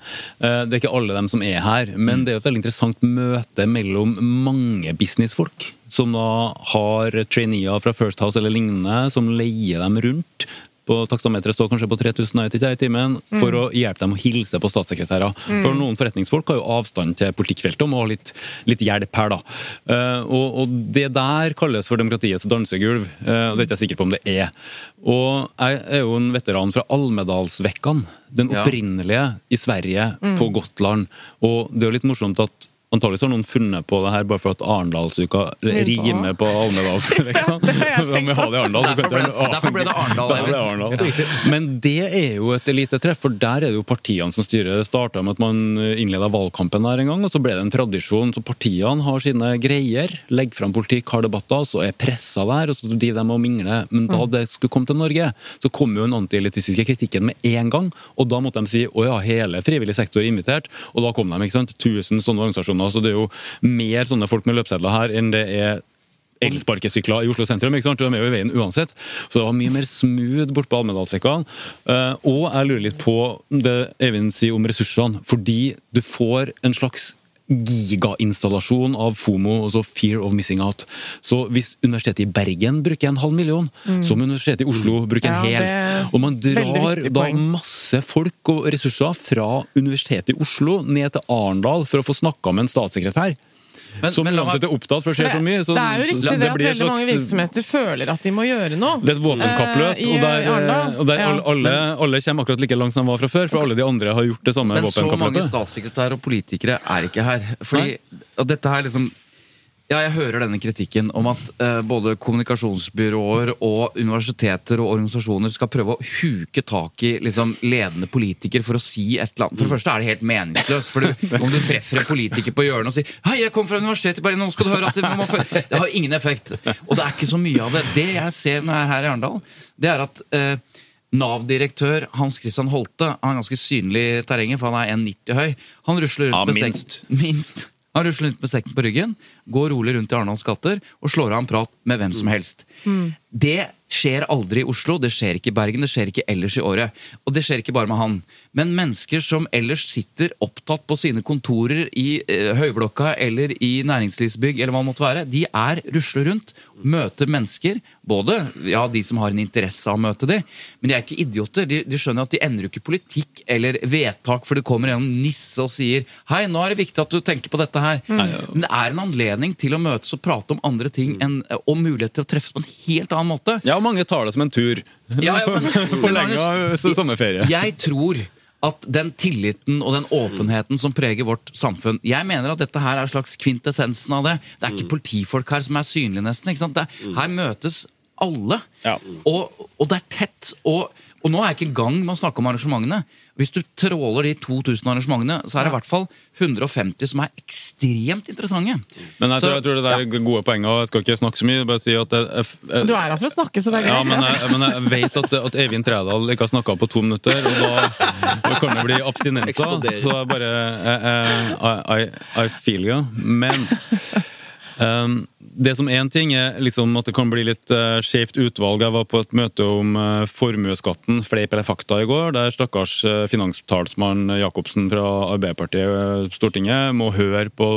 D: Eh, Det er ikke alle dem som er her. Men det er jo et veldig interessant møte mellom mange businessfolk som da har traineer fra First House eller lignende, som leier dem rundt. På Taksameteret står kanskje på 3000 i timen for å hjelpe dem å hilse på statssekretærer. For noen forretningsfolk har jo avstand til politikkfeltet og må ha litt, litt hjelp her, da. Uh, og, og det der kalles for demokratiets dansegulv, uh, og det er ikke jeg sikker på om det er. Og jeg er jo en veteran fra Almedalsvekkan, den opprinnelige i Sverige, på Gotland. Og det er jo litt morsomt at Antakeligvis har noen funnet på det her bare for at Arendalsuka rimer på så
A: Derfor ble- det Arendal,
D: ble det Arendal. Men det er jo et elitetreff, for der er det jo partiene som styrer. Det starta med at man innleda valgkampen der en gang, og så ble det en tradisjon. Så partiene har sine greier, legger fram politikk, har debatter, så er pressa der, og så driver de og mingler. Men da det skulle komme til Norge, så kom jo den antielitistiske kritikken med en gang, og da måtte de si å ja, hele frivillig sektor er invitert, og da kom de, ikke sant. 1000 sånne organisasjoner, så det er jo mer sånne folk med løpsedler her enn det er elsparkesykler i Oslo sentrum. ikke sant? De er jo i veien uansett. Så det var mye mer smooth bort på Almedalsvekkan. Eh, og jeg lurer litt på det Eivind sier om ressursene. Fordi du får en slags gigainstallasjon av FOMO, altså Fear of Missing Out. Så hvis Universitetet i Bergen bruker en halv million, så må Universitetet i Oslo bruke en
B: Ja,
D: hel. Og man drar da masse folk og ressurser fra Universitetet i Oslo ned til Arendal for å få snakka med en statssekretær.
A: Men,
D: Som
A: men
D: uansett er opptatt, for det skjer så mye. Så,
B: det er jo
D: så-
B: riktig
D: så
B: det at veldig
D: slags, mange
B: virksomheter føler at de må gjøre noe.
D: det er et våpenkappløp,
B: Eh, i-
D: og der, og der
B: Ja.
D: alle, alle, kommer akkurat like langt som de var fra før, for alle de andre har gjort det samme
A: Men så mange
D: våpenkappløpet.
A: statssekretærer og politikere er ikke her. Fordi, og dette her liksom ja, jeg hører denne kritikken om at eh, både kommunikasjonsbyråer og universiteter og organisasjoner skal prøve å huke tak i liksom, ledende politikere for å si et eller annet. For det første er det helt meningsløst. For du, om du treffer en politiker på hjørnet og sier 'Hei, jeg kom fra universitetet, bare nå skal du høre at det, må få-» det har ingen effekt. Og det er ikke så mye av det. Det jeg ser når jeg er her i Arendal, det er at eh, Nav-direktør Hans Christian Holte han er ganske synlig i terrenget, for han er 1,90 høy. Han rusler rundt
D: Ja,
A: med
D: minst.
A: Han rusler rundt med sekken på ryggen, går rolig rundt i Arendals gater og slår av en prat med hvem som helst. Det skjer aldri i Oslo, det skjer ikke i Bergen, det skjer ikke ellers i året. Og det skjer ikke bare med han. Men mennesker som ellers sitter opptatt på sine kontorer i eh, Høyblokka eller i næringslivsbygg, eller hva det måtte være, de er rusler rundt, møter mennesker. Både ja, de som har en interesse av å møte dem, men de er ikke idioter. De, de skjønner at de endrer ikke politikk eller vedtak, for det kommer en nisse og sier Hei, nå er det viktig at du tenker på dette her. Men det er en anledning til å møtes og prate om andre ting enn, og mulighet til å treffes på en helt annen måte.
D: Ja, og mange tar det som en tur.
A: Ja, ja, men-
D: Forlenga sommerferie.
A: Jeg tror at den tilliten og den åpenheten som preger vårt samfunn Jeg mener at dette her er slags kvintessensen av det. Det er ikke politifolk her som er synlige, nesten. Det, her møtes alle.
D: Ja.
A: Og, og det er tett. Og, og nå er jeg ikke i gang med å snakke om arrangementene. Hvis du tråler de 2000 arrangementene, så er det i hvert fall 150 som er ekstremt interessante.
D: Men jeg
A: Så-
D: tror, jeg tror det der er gode poeng, og jeg skal ikke snakke så mye. bare si at jeg, jeg, jeg,
B: Du er her for å snakke, så det er
D: Ja,
B: greit.
D: men jeg, men jeg vet at, at Eivind Trædal ikke har snakka på to minutter, og da, da kan det bli abstinenser.
C: Eksplodere.
D: Så jeg bare I, I, I feel you. Men um, det som én ting er liksom at det kan bli litt uh, skjevt utvalg. Jeg var på et møte om uh, formuesskatten, fleip eller fakta, i går. Der stakkars uh, finanstalsmann Jacobsen fra Arbeiderpartiet uh, Stortinget må høre på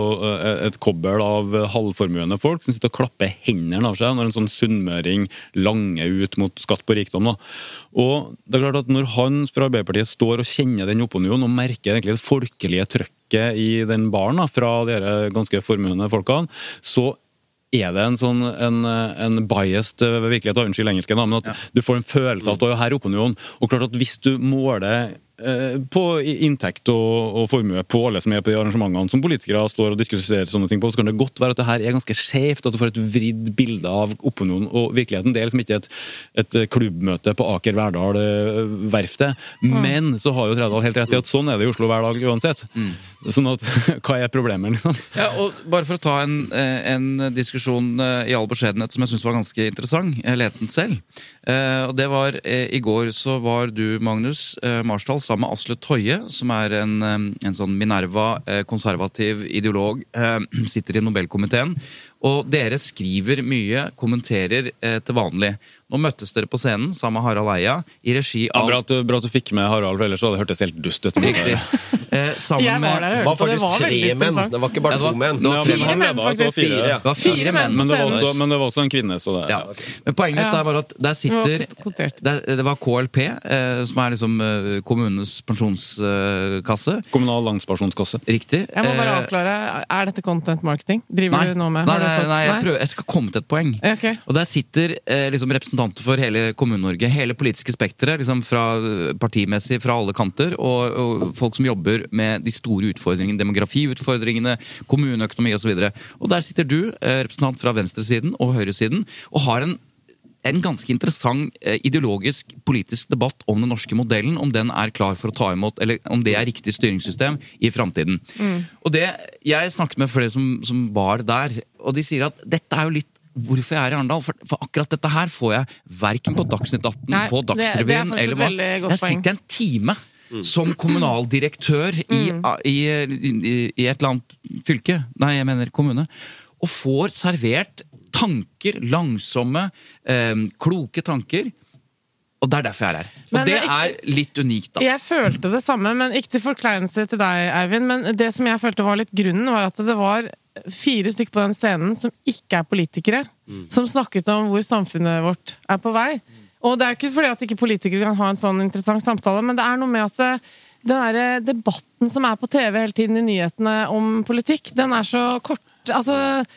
D: et kobbel av halvformuende folk som sitter og klapper hendene av seg når en sånn sunnmøring langer ut mot skatt på rikdom. Da. Og det er klart at Når han fra Arbeiderpartiet står og kjenner den opinionen og merker egentlig det folkelige trøkket i den baren fra de ganske formuende folkene, så er det en sånn en, en biased eh, virkelighet, og unnskyld engelsken, men at du får en følelse av at du er her opinionen. Og klart at hvis du måler på inntekt og, og formue på alle som er på de arrangementene som politikere står og diskuterer sånne ting på, så kan det godt være at det her er ganske skjevt, at du får et vridd bilde av opinionen og virkeligheten. Det er liksom ikke et, et klubbmøte på Aker Verdal Verftet, verftet. Men så har jo Tredal helt rett i at sånn er det i Oslo hver dag uansett. Sånn at hva er problemet, liksom?
A: Ja, og Bare for å ta en, eh, en diskusjon eh, i all beskjedenhet som jeg syns var ganske interessant. Jeg leste den selv. Eh, og det var eh, I går så var du, Magnus eh, Marsdal, sammen med Asle Toje, som er en, eh, en sånn Minerva, eh, konservativ ideolog, eh, sitter i Nobelkomiteen. Og dere skriver mye, kommenterer eh, til vanlig. Nå møttes dere på scenen sammen med Harald Eia i regi
D: Ja,
A: av
D: bra, at du, bra at du fikk med Harald, for ellers hadde det hørtes helt dust ut.
A: Riktig. Eh, sammen
B: der
A: med
C: Det var
B: det
C: faktisk
B: var
C: tre menn. Det var ikke bare
A: Ja, det var-
C: to menn.
A: det var
D: Ja,
A: tre
D: men
B: menn, faktisk.
D: fire.
C: Fire, ja.
A: Fire
B: Fire
A: menn.
D: Men det, var også,
B: Scenen.
D: men det var også en kvinne, så det
A: Ja. Men poenget mitt
B: Ja.
A: er bare at der sitter
B: Det var
A: det, var KLP, eh, som er liksom eh, kommunens pensjonskasse.
D: Kommunal langspensjonskasse.
A: Riktig.
B: Jeg må bare
A: Eh,
B: avklare, Er dette content marketing? Driver
A: Nei,
B: du nå med?
A: nei, nei, nei, jeg, prøver, jeg skal komme til et poeng.
B: Okay.
A: Og Der sitter eh, liksom representanter for hele Kommune-Norge, hele politiske spekteret. Liksom eh, partimessig fra alle kanter, og, og folk som jobber med de store utfordringene. Demografiutfordringene, kommuneøkonomi osv. Og, så og der sitter du, eh, representant fra venstresiden og høyresiden, og har en en ganske interessant eh, ideologisk politisk debatt om den norske modellen. Om den er klar for å ta imot, eller om det er riktig styringssystem i framtiden. Og det, Jeg snakket med flere som, som var der, og de sier at dette er jo litt hvorfor jeg er i Arendal. For, for akkurat dette her får jeg verken på Dagsnytt 18,
B: Nei,
A: på
B: det- det
A: Dagsrevyen
B: faktisk
A: eller hva. Jeg sitter i en time som kommunaldirektør i, i, i, i et eller annet fylke, nei, jeg mener kommune, og får servert tanker, langsomme, eh, kloke tanker. Og det er derfor jeg er her. Og
B: Men
A: det
B: er
A: litt unikt, da.
B: Jeg følte det samme, men ikke til forkleinelse til deg, Eivind. Men det som jeg følte var litt grunnen, var at det var fire stykker på den scenen som ikke er politikere, som snakket om hvor samfunnet vårt er på vei. Og det er ikke fordi at ikke politikere kan ha en sånn interessant samtale, men det er noe med at det, den der debatten som er på TV hele tiden i nyhetene om politikk, den er så kort Altså,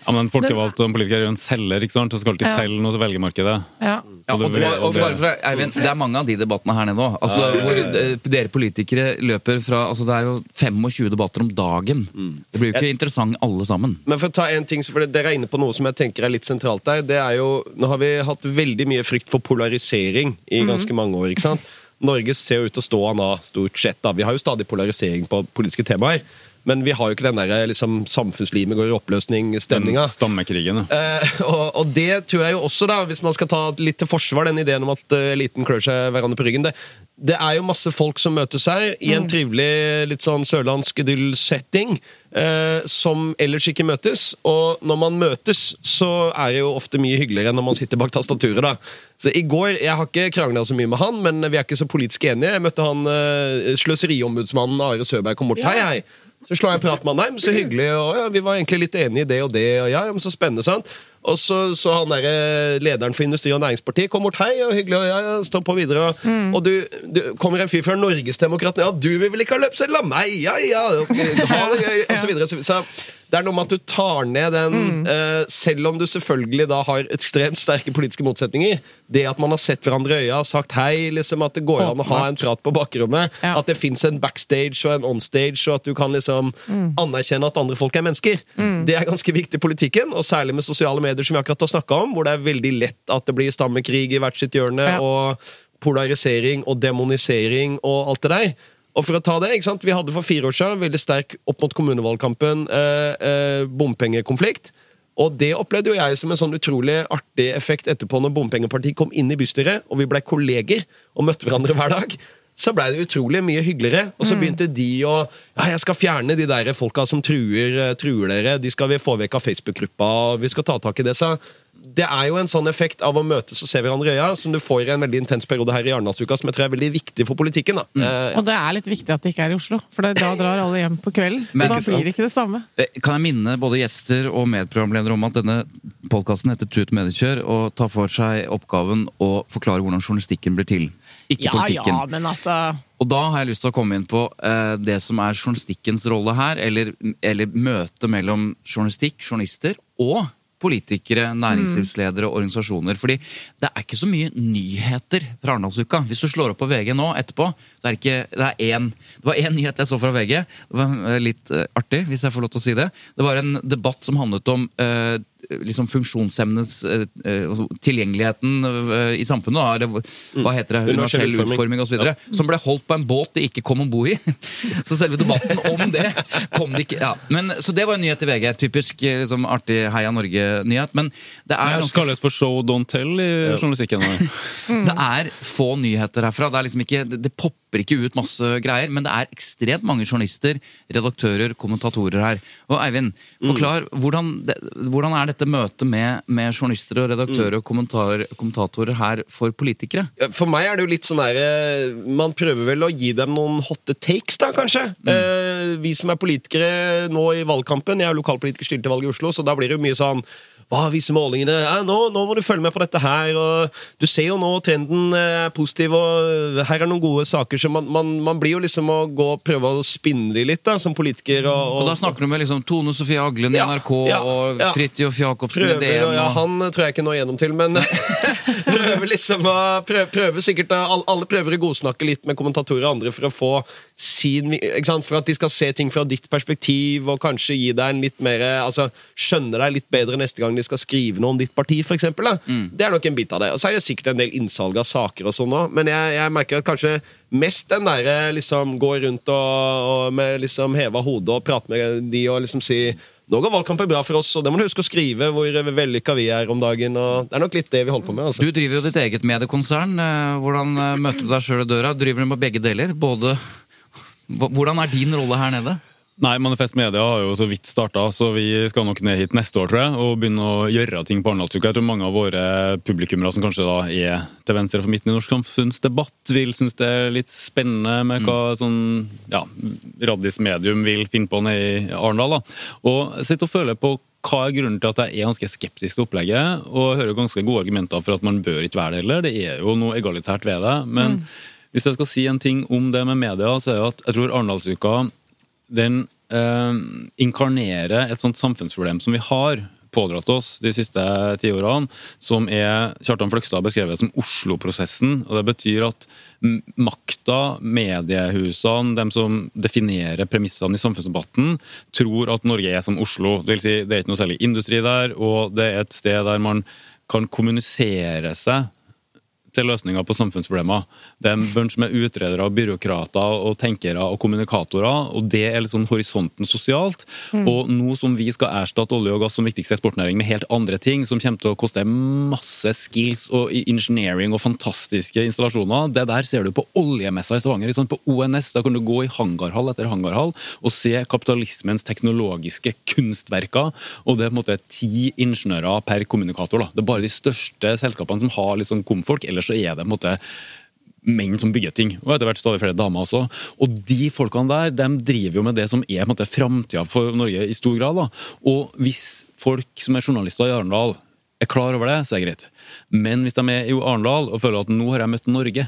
D: Ja, men folkevalgte og politikere er jo en selger, ikke sant? og skal alltid
B: Ja.
D: selge noe til velgermarkedet.
B: ja.
A: Ja, og,
D: Og det-
A: og, og bare for, Eivind, det er mange av de debattene her nede òg. Altså, hvor eh, dere politikere løper fra altså Det er jo 25 debatter om dagen. Det blir jo ikke interessant alle sammen.
C: Men for å ta en ting, for Dere er inne på noe som jeg tenker er litt sentralt der. det er jo, Nå har vi hatt veldig mye frykt for polarisering i ganske mange år. ikke sant? Norge ser jo ut til å stå an av stort sett. da. Vi har jo stadig polarisering på politiske temaer. Men vi har jo ikke den der liksom, samfunnslimet går i oppløsning-stemninga.
D: stammekrigen. ja.
C: Eh, og, og det tror jeg jo også, da, hvis man skal ta litt til forsvar den ideen om at eh, eliten klør seg hverandre på ryggen det, det er jo masse folk som møtes her i en trivelig, litt sånn sørlandsk idyll-setting, eh, som ellers ikke møtes. Og når man møtes, så er det jo ofte mye hyggeligere enn når man sitter bak tastaturet. da. Så i går, Jeg har ikke krangla så mye med han, men vi er ikke så politisk enige. Jeg møtte han eh, sløseriombudsmannen Are Søberg kom bort. Hei, hei! Så slår jeg en prat med han. Nei, men så hyggelig. Og ja, vi var egentlig litt enige i det og det. Og ja, men så spennende, sant? Og så, så han der, lederen for Industri- og Næringspartiet kom bort. Hei, og hyggelig, og ja, ja, stå på videre. Og, og du, du kommer en fyr fra Norgesdemokratene. Ja, du vil vel ikke ha løpseddel av meg? Ja, ja! Ha det gøy, og så videre. Så, så det er noe med at du tar ned den eh, Selv om du selvfølgelig da har ekstremt sterke politiske motsetninger. Det at man har sett hverandre i øya og sagt hei, liksom at det går an å ha en prat på bakrommet.
B: Ja.
C: At det fins en backstage og en onstage, og at du kan liksom anerkjenne at andre folk er mennesker. Det er ganske viktig i politikken, og særlig med sosiale medier, som vi akkurat har snakka om, hvor det er veldig lett at det blir stammekrig i hvert sitt hjørne,
B: Ja.
C: og polarisering og demonisering og alt det der. Og for å ta det, ikke sant? Vi hadde for fire år siden veldig sterk opp mot kommunevalgkampen eh, eh, bompengekonflikt. Og det opplevde jo jeg som en sånn utrolig artig effekt etterpå når Bompengepartiet kom inn i bystyret, og vi blei kolleger og møtte hverandre hver dag. Så blei det utrolig mye hyggeligere. Og så begynte de å Ja, jeg skal fjerne de der folka som truer, eh, truer dere. De skal vi få vekk av Facebook-gruppa, vi skal ta tak i det. Så det er jo en sånn effekt av å møtes og se hverandre i øya, som du får i en veldig intens periode her i Arendalsuka, som jeg tror er veldig viktig for politikken. da. Eh,
B: Og det er litt viktig at det ikke er i Oslo, for da drar alle hjem på kvelden.
A: Men-
B: og da blir det ikke det samme.
A: Eh, Kan jeg minne både gjester og medprogramledere om at denne podkasten heter Tut mediekjør og tar for seg oppgaven å forklare hvordan journalistikken blir til. Ikke
B: Ja
A: politikken.
B: ja, men altså
A: Og da har jeg lyst til å komme inn på eh, det som er journalistikkens rolle her, eller, eller møtet mellom journalistikk, journalister og politikere, næringslivsledere og organisasjoner. Fordi det er ikke så mye nyheter fra Arendalsuka. Hvis du slår opp på VG nå etterpå, det er ikke, det er én Det var én nyhet jeg så fra VG. Det var eh, litt eh, artig, hvis jeg får lov til å si det. Det var en debatt som handlet om eh, liksom funksjonshemmedes eh, eh, altså tilgjengeligheten eh, i samfunnet. Da, eller, hva heter det?
C: Universell
A: Universell
C: utforming.
A: osv. Ja. Som ble holdt på en båt de ikke kom om bord i. Så selve debatten om det kom de ikke ja. Men, Så det var en nyhet i VG. Typisk liksom, artig Heia Norge-nyhet. Men det er, ganske,
D: kalles for show don't tell i journalistikken.
A: det er få nyheter herfra. Det, er liksom ikke, det, det popper ikke ut masse greier, men det er ekstremt mange journalister, redaktører, kommentatorer her. Og Eivind, forklar, hvordan, det, hvordan er dette møtet med, med journalister og redaktører og kommentar, kommentatorer her for politikere?
C: For meg er det jo litt sånn der eh, Man prøver vel å gi dem noen hotte takes, da, kanskje. Eh, vi som er politikere nå i valgkampen Jeg er lokalpolitiker stilt til valg i Oslo, så da blir det jo mye sånn hva viser målingene? Ja, nå, nå må du følge med på dette her. og Du ser jo nå trenden eh, er positiv, og her er noen gode saker. Så man, man, man blir jo liksom å gå og prøve å spinne de litt, da, som politiker. Og,
A: Og da snakker du med liksom Tone Sofie Aglen i
C: Ja,
A: NRK
C: ja,
A: og. Fridtjof Jacobsen i DN.
C: og ja, Han tror jeg ikke når gjennom til, men prøver liksom å prøver, prøver sikkert alle, prøver å godsnakke litt med kommentatorer og andre for å få sin? For at de skal se ting fra ditt perspektiv, og kanskje gi deg en litt mer Altså skjønne deg litt bedre neste gang de skal skrive noe om ditt parti, f.eks. Mm. Det er nok en bit av det. Og så er det sikkert en del innsalg av saker og sånn òg, men jeg, jeg merker at kanskje mest den derre liksom gå rundt og, og med liksom heva hodet og prate med de og liksom si nå går valgkampen bra for oss, og det må du huske å skrive hvor vellykka vi er om dagen. og Det er nok litt det vi holder på med. altså.
A: Du driver jo ditt eget mediekonsern. Eh, Hvordan eh, møter du deg sjøl i døra? Driver du med begge deler? Både Hvordan er din rolle her nede?
D: Nei, Manifest Media har jo så vidt starta, så vi skal nok ned hit neste år tror jeg, og begynne å gjøre ting på Arendalsuka. Jeg tror mange av våre publikummere som kanskje da er til venstre for midten i norsk samfunnsdebatt, vil synes det er litt spennende med hva sånn ja, Raddis medium vil finne på nede i Arendal. da. Og sitte og føler på hva er grunnen til at jeg er ganske skeptisk til opplegget, og jeg hører ganske gode argumenter for at man bør ikke være det heller. Det er jo noe egalitært ved det. Men hvis jeg skal si en ting om det med media, så er det at jeg tror Arendalsuka den eh, inkarnerer et sånt samfunnsproblem som vi har pådratt oss de siste tiårene, som er Kjartan Fløgstad beskrevet som Oslo-prosessen. og Det betyr at makta, mediehusene, dem som definerer premissene i samfunnsdebatten, tror at Norge er som Oslo. Det vil si, det er ikke noe særlig industri der, og det er et sted der man kan kommunisere seg til løsninger på samfunnsproblemer. Det er en bunch med utredere, byråkrater, og tenkere og kommunikatorer. og Det er liksom horisonten sosialt. Og nå som vi skal erstatte olje og gass som viktigste eksportnæring med helt andre ting, som kommer til å koste masse skills og engineering og fantastiske installasjoner, det der ser du på oljemessa i Stavanger. Sånn, på ONS da kan du gå i hangarhall etter hangarhall og se kapitalismens teknologiske kunstverker. Og det er på en måte ti ingeniører per kommunikator. da. Det er bare de største selskapene som har litt sånn komfolk, ellers så er det på en måte menn som bygger ting, og etter hvert stadig flere damer også. Og de folkene der de driver jo med det som er på en måte framtida for Norge i stor grad. da. Og hvis folk som er journalister i Arendal er klar over det, så er det greit. Men hvis de er i Arendal og føler at nå har jeg møtt Norge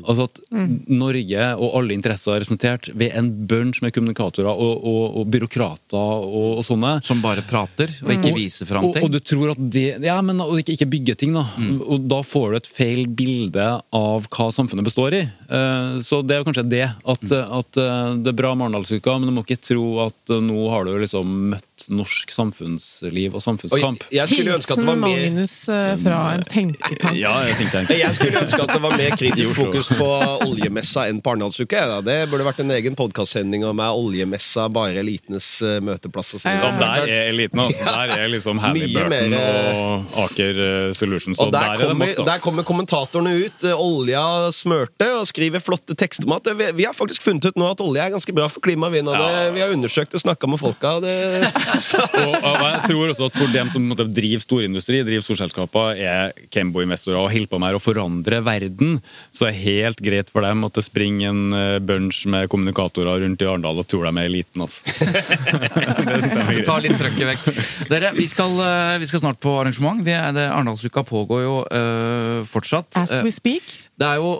D: Altså at Norge og alle interesser er representert ved en bunch med kommunikatorer og, og, og byråkrater og, og sånne.
A: Som bare prater, og ikke viser fram ting.
D: og du tror at det Ja, men og ikke, ikke bygge ting, da. Og da får du et feil bilde av hva samfunnet består i. Uh, Så det er jo kanskje det. At, at uh, det er bra med Arendalsuka, men du må ikke tro at uh, nå har du liksom møtt norsk samfunnsliv og
C: Og
D: samfunnskamp.
C: jeg, jeg
B: Hilsen
C: var mer
B: Magnus eh, fra en tenketank.
D: Ja, jeg tenkte
C: jeg skulle ønske at det var mer kritisk fokus på oljemessa enn på Arendalsuka. Ja. Det burde vært en egen podkastsending om er oljemessa bare elitenes eh, møteplass. og.
D: Ja, der er eliten, altså. Der er liksom Halliburton
C: mer,
D: og Aker eh, Solutions.
C: Og
D: Og
C: der,
D: der er det
C: kommer,
D: makt,
C: der kommer kommentatorene ut. Olja smørte og skriver flotte tekster om at vi, vi har faktisk funnet ut nå at olje er ganske bra for klimaet. vi
D: Ja.
C: vi har undersøkt og snakka med folka. Det,
D: Og, og jeg tror også at for dem som måte, driver storindustri, driver storselskaper, er Kembo-investorer og holder på med å forandre verden, så er det helt greit for dem at det springer en eh, bunch med kommunikatorer rundt i Arendal og tror de er eliten. Altså. det synes jeg er
A: Ta litt trøkket vekk. Dere, vi skal, eh, vi skal snart på arrangement. Vi er, Arendalsuka pågår jo øh, fortsatt.
B: As we speak.
A: Det er jo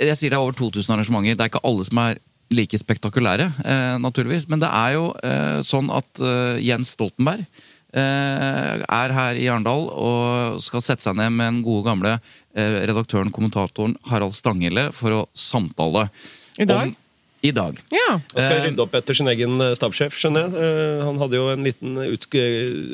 A: Jeg sier det er over 2000 arrangementer. Det er ikke alle som er like spektakulære, eh, naturligvis. Men det er jo eh, sånn at eh, Jens Stoltenberg eh, er her i Arendal og skal sette seg ned med den gode gamle eh, redaktøren, kommentatoren Harald Stanghelle for å samtale.
B: I dag?
A: Om, I dag.
B: Ja.
C: Han skal rydde opp etter sin egen stabssjef, skjønner jeg. Han hadde jo en liten ut,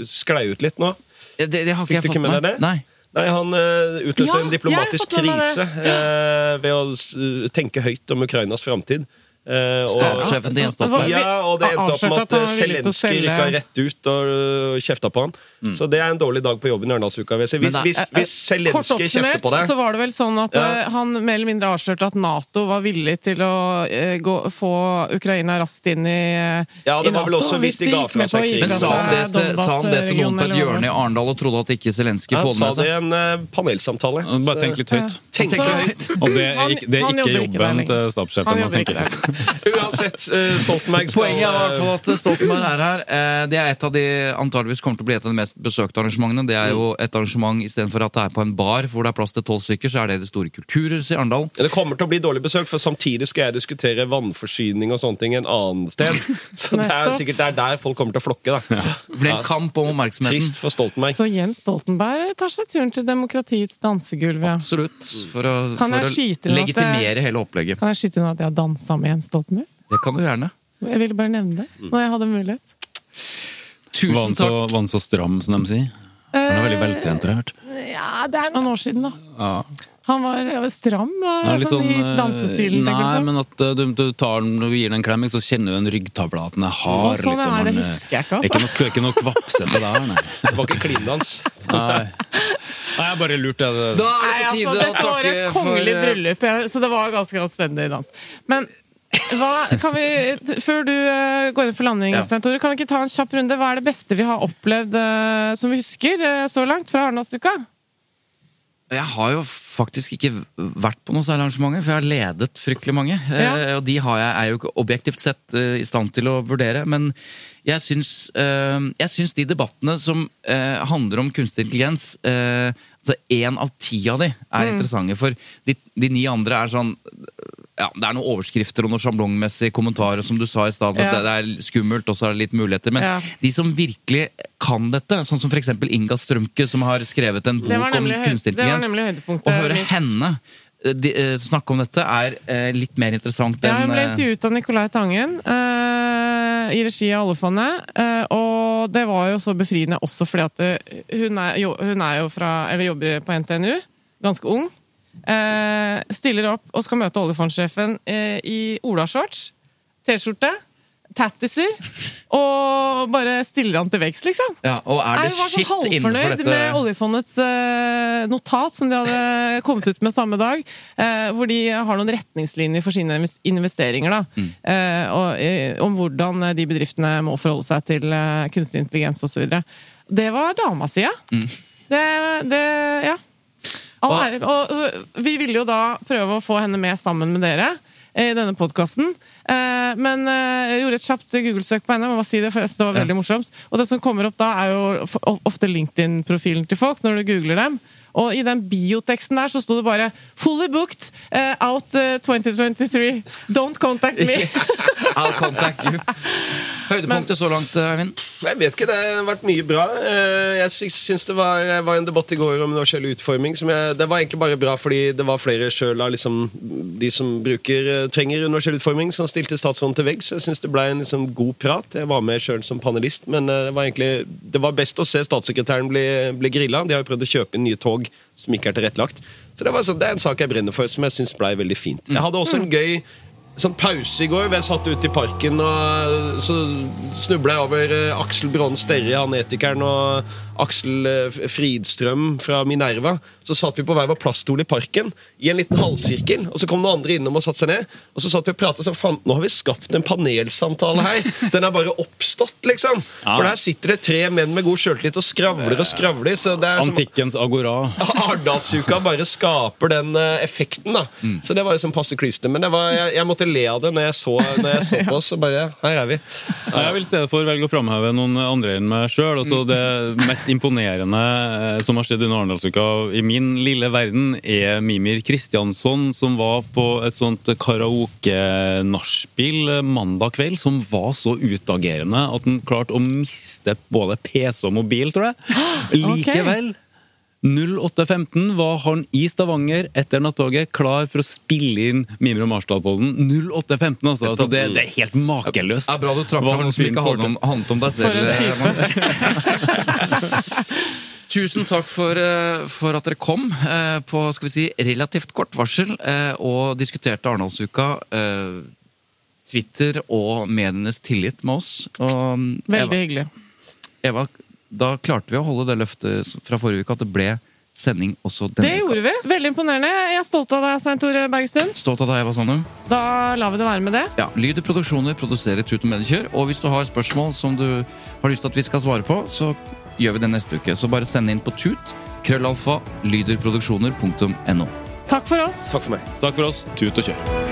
C: sklei ut litt nå.
A: Det, det har ikke
C: Fikk
A: jeg fått
C: med deg?
A: Nei.
C: Nei, Han utløste
B: Ja,
C: en diplomatisk krise eh, ved å tenke høyt om Ukrainas framtid. Eh,
A: Stabssjefen til Jens Stoltenberg.
C: Ja, og det endte opp med at
B: han å
C: Zelenskyj rykka rett ut og øh, kjefta på han. Så det er en dårlig dag på jobben i Ørendalsuka. Hvis. Hvis,
A: Men
C: hvis, hvis Zelenskyj kjefter på deg
B: så var det vel sånn at
C: Ja.
B: eh, han mer eller mindre avslørte at Nato var villig til å eh, gå, få Ukraina raskt inn i, eh,
C: Ja, det
B: i NATO,
C: også hvis de ga
B: gikk
C: fra
B: med på
C: seg
B: å gi
C: krigen.
A: Men
B: fra
A: sa han det
B: seg
A: sa han det til noen på et hjørne i. Arendal og trodde at ikke Zelenskyj
C: med
A: får det
C: sa det i en eh, panelsamtale.
D: Bare tenk litt høyt.
C: Tenk litt høyt.
D: Og det er ikke, det er jobben til stabssjefen
B: Han
D: å
B: jobber
D: tenke
B: ikke
D: litt.
B: der.
C: Uansett, eh, Stoltenberg skal
A: Poenget er i hvert fall
C: eh,
A: at Stoltenberg er her. Eh, Det er et av de antageligvis kommer til å bli et av de mest besøkte arrangementene. Det er jo et arrangement istedenfor at det er på en bar hvor det er plass til tolv stykker, så er det det store kulturhuset i Arendal.
C: ja, Det kommer til å bli dårlig besøk, for samtidig skal jeg diskutere vannforsyning og sånne ting en annen sted. Så det er sikkert det er der folk kommer til å flokke. da
A: Det blir en kamp om oppmerksomheten.
C: Trist for Stoltenberg.
B: Så Jens Stoltenberg tar seg turen til demokratiets dansegulv, ja.
A: Absolutt. For å, for å legitimere hele opplegget.
B: Kan jeg skyte inn at jeg har dansa med Jens Stoltenberg?
A: Det kan du gjerne.
B: Jeg ville bare nevne det når jeg hadde mulighet.
A: Tusen
D: han
A: takk.
D: var han så stram, som de sier? Han er veldig veltrent, har jeg hørt.
B: Ja, det er noen år siden, da.
D: Ja.
B: Han var, ja, stram
D: er
B: sånn, i
D: sånn, eh,
B: dansestilen,
D: Nei, men at eh, du, du tar den og gir den en klem, så kjenner du den ryggtavla at den er hard.
B: Sånn
D: liksom.
B: er det,
D: Han, eh,
B: husker jeg ikke,
D: det er ikke noe, ikke noe kvapsete der, nei.
C: Det var ikke klindans.
D: nei. Nei, jeg bare lurte.
A: Da er det på
B: altså,
A: tide å
B: dette var et kongelig
A: eh,
B: bryllup, så det var ganske anstendig dans. Men hva, kan vi, før du eh, går inn for landing,
A: Ja.
B: Tore, kan vi ikke ta en kjapp runde? Hva er det beste vi har opplevd eh, som vi husker eh, så langt fra Arendalsuka?
A: Jeg har jo faktisk ikke vært på noen særlige arrangementer, for jeg har ledet fryktelig mange.
B: Ja.
A: Eh, og de har jeg, er jo ikke objektivt sett eh, i stand til å vurdere. Men jeg syns, eh, jeg syns de debattene som handler om kunstig intelligens altså Én av ti av de er interessante. For de, de ni andre er sånn ja, Det er noen overskrifter og noen sjablongmessige kommentarer, som du sa i stad.
B: Ja.
A: Det, er skummelt, og så er det litt muligheter. Men
B: Ja.
A: de som virkelig kan dette, sånn som f.eks. Inga Strømke, som har skrevet en bok om kunstig intelligens. Å høre
B: mitt.
A: henne eh, de, uh, snakke om dette er uh, litt mer interessant
B: Ja,
A: enn
B: hun ble intervjuet av Nicolai Tangen eh, i regi av Oljefondet. eh, og det var jo så befriende også fordi at hun, er, jo, hun er jo fra Eller jobber på NTNU. Ganske ung. eh, stiller opp og skal møte oljefondsjefen eh, i olashorts, T-skjorte, tattiser, og bare stiller han til veggs, liksom.
A: Ja, og er det
B: Jeg var sånn
A: shit
B: halvfornøyd
A: dette
B: med oljefondets uh, notat som de hadde kommet ut med samme dag, Uh, hvor de har noen retningslinjer for sine investeringer. Da,
A: Mm.
B: uh, og, om hvordan de bedriftene må forholde seg til kunstig intelligens osv. Det var dama si, ja.
A: Mm.
B: Det, det Ja. All ære. Og, og vi ville jo da prøve å få henne med sammen med dere i denne podkasten. Eh, men eh, jeg gjorde et kjapt Google-søk på henne. Må bare si det, for det var veldig morsomt. Og det som kommer opp da, er jo ofte LinkedIn-profilen til folk når du googler dem. Og i den bioteksten der så sto det bare 'Fully booked. Uh, out eh, 2023. Don't contact me'.
A: I'll contact you. Høydepunktet så langt, Eivind?
C: Jeg vet ikke, det har vært mye bra. Eh, Jeg synes syns det var, var en debatt i går om universell utforming. Som jeg, det var egentlig bare bra fordi det var flere selv av liksom, de som bruker, eh, trenger universell utforming, som stilte statsråden til veggs. Jeg syns det ble en liksom, god prat. Jeg var med sjøl som panelist, men eh, det var egentlig det var best å se statssekretæren bli, bli grilla. De har jo prøvd å kjøpe inn nye tog som ikke er tilrettelagt. Så det, var sånn, det er en sak jeg brenner for, som jeg syns ble veldig fint. Jeg hadde også en gøy sånn pause i går. Jeg satt ute i parken og så snubla jeg over eh, Aksel Brånn Sterri, han etikeren, og Aksel eh, Fridstrøm fra Minerva. Så satt vi på hver vår plaststol i parken i en liten halvsirkel. Og så kom noen andre innom og satte seg ned. Og så satt vi og pratet, og så faen, nå har vi skapt en panelsamtale her. Den er bare oppstått, liksom. For der sitter det tre menn med god sjøltillit og skravler og skravler. Så det er som
D: Antikkens agora.
C: Arendalsuka bare skaper den eh, effekten. da Så det var jo sånn passe klysete. Men det var, jeg, jeg måtte le av det når jeg så, når jeg så på oss. Og bare, her er vi.
D: Ja, Jeg vil i stedet for velge å framheve noen andre enn meg sjøl. Altså det mest imponerende eh, som har skjedd under Arendalsuka i min lille verden, er Mimir Kristiansson, som var på et sånt karaoke-nachspiel mandag kveld, som var så utagerende at han klarte å miste både PC og mobil, tror jeg. Likevel 08.15 var han i Stavanger etter nattoget, klar for å spille inn Mimre og Marsdalpodden. 08.15, altså. altså det, det er helt makeløst.
A: Ja, bra du trakk fram
D: han
A: noe som ikke handlet om, handlet om deg selv. Tusen takk for, eh, for at dere kom eh, på skal vi si, relativt kort varsel eh, og diskuterte Arendalsuka. eh, Twitter og medienes tillit med oss. Og mm,
B: Veldig
A: Eva,
B: hyggelig.
A: Eva, da klarte vi å holde det løftet fra forrige uke at det ble sending også denne
B: Det gjorde vi. Veldig imponerende. Jeg er stolt av deg, Svein Tore Bergstuen.
A: Stolt av deg, Eva Sandum.
B: Da lar vi det være med det.
A: Ja, Lyder Produksjoner produserer Tut og Medikjør. Og hvis du har spørsmål som du har lyst til at vi skal svare på, så gjør vi det neste uke. Så bare send inn på tut. Krøllalfa. Lyderproduksjoner.no.
B: Takk for oss.
C: Takk for meg.
D: Takk for oss. Tut og kjør.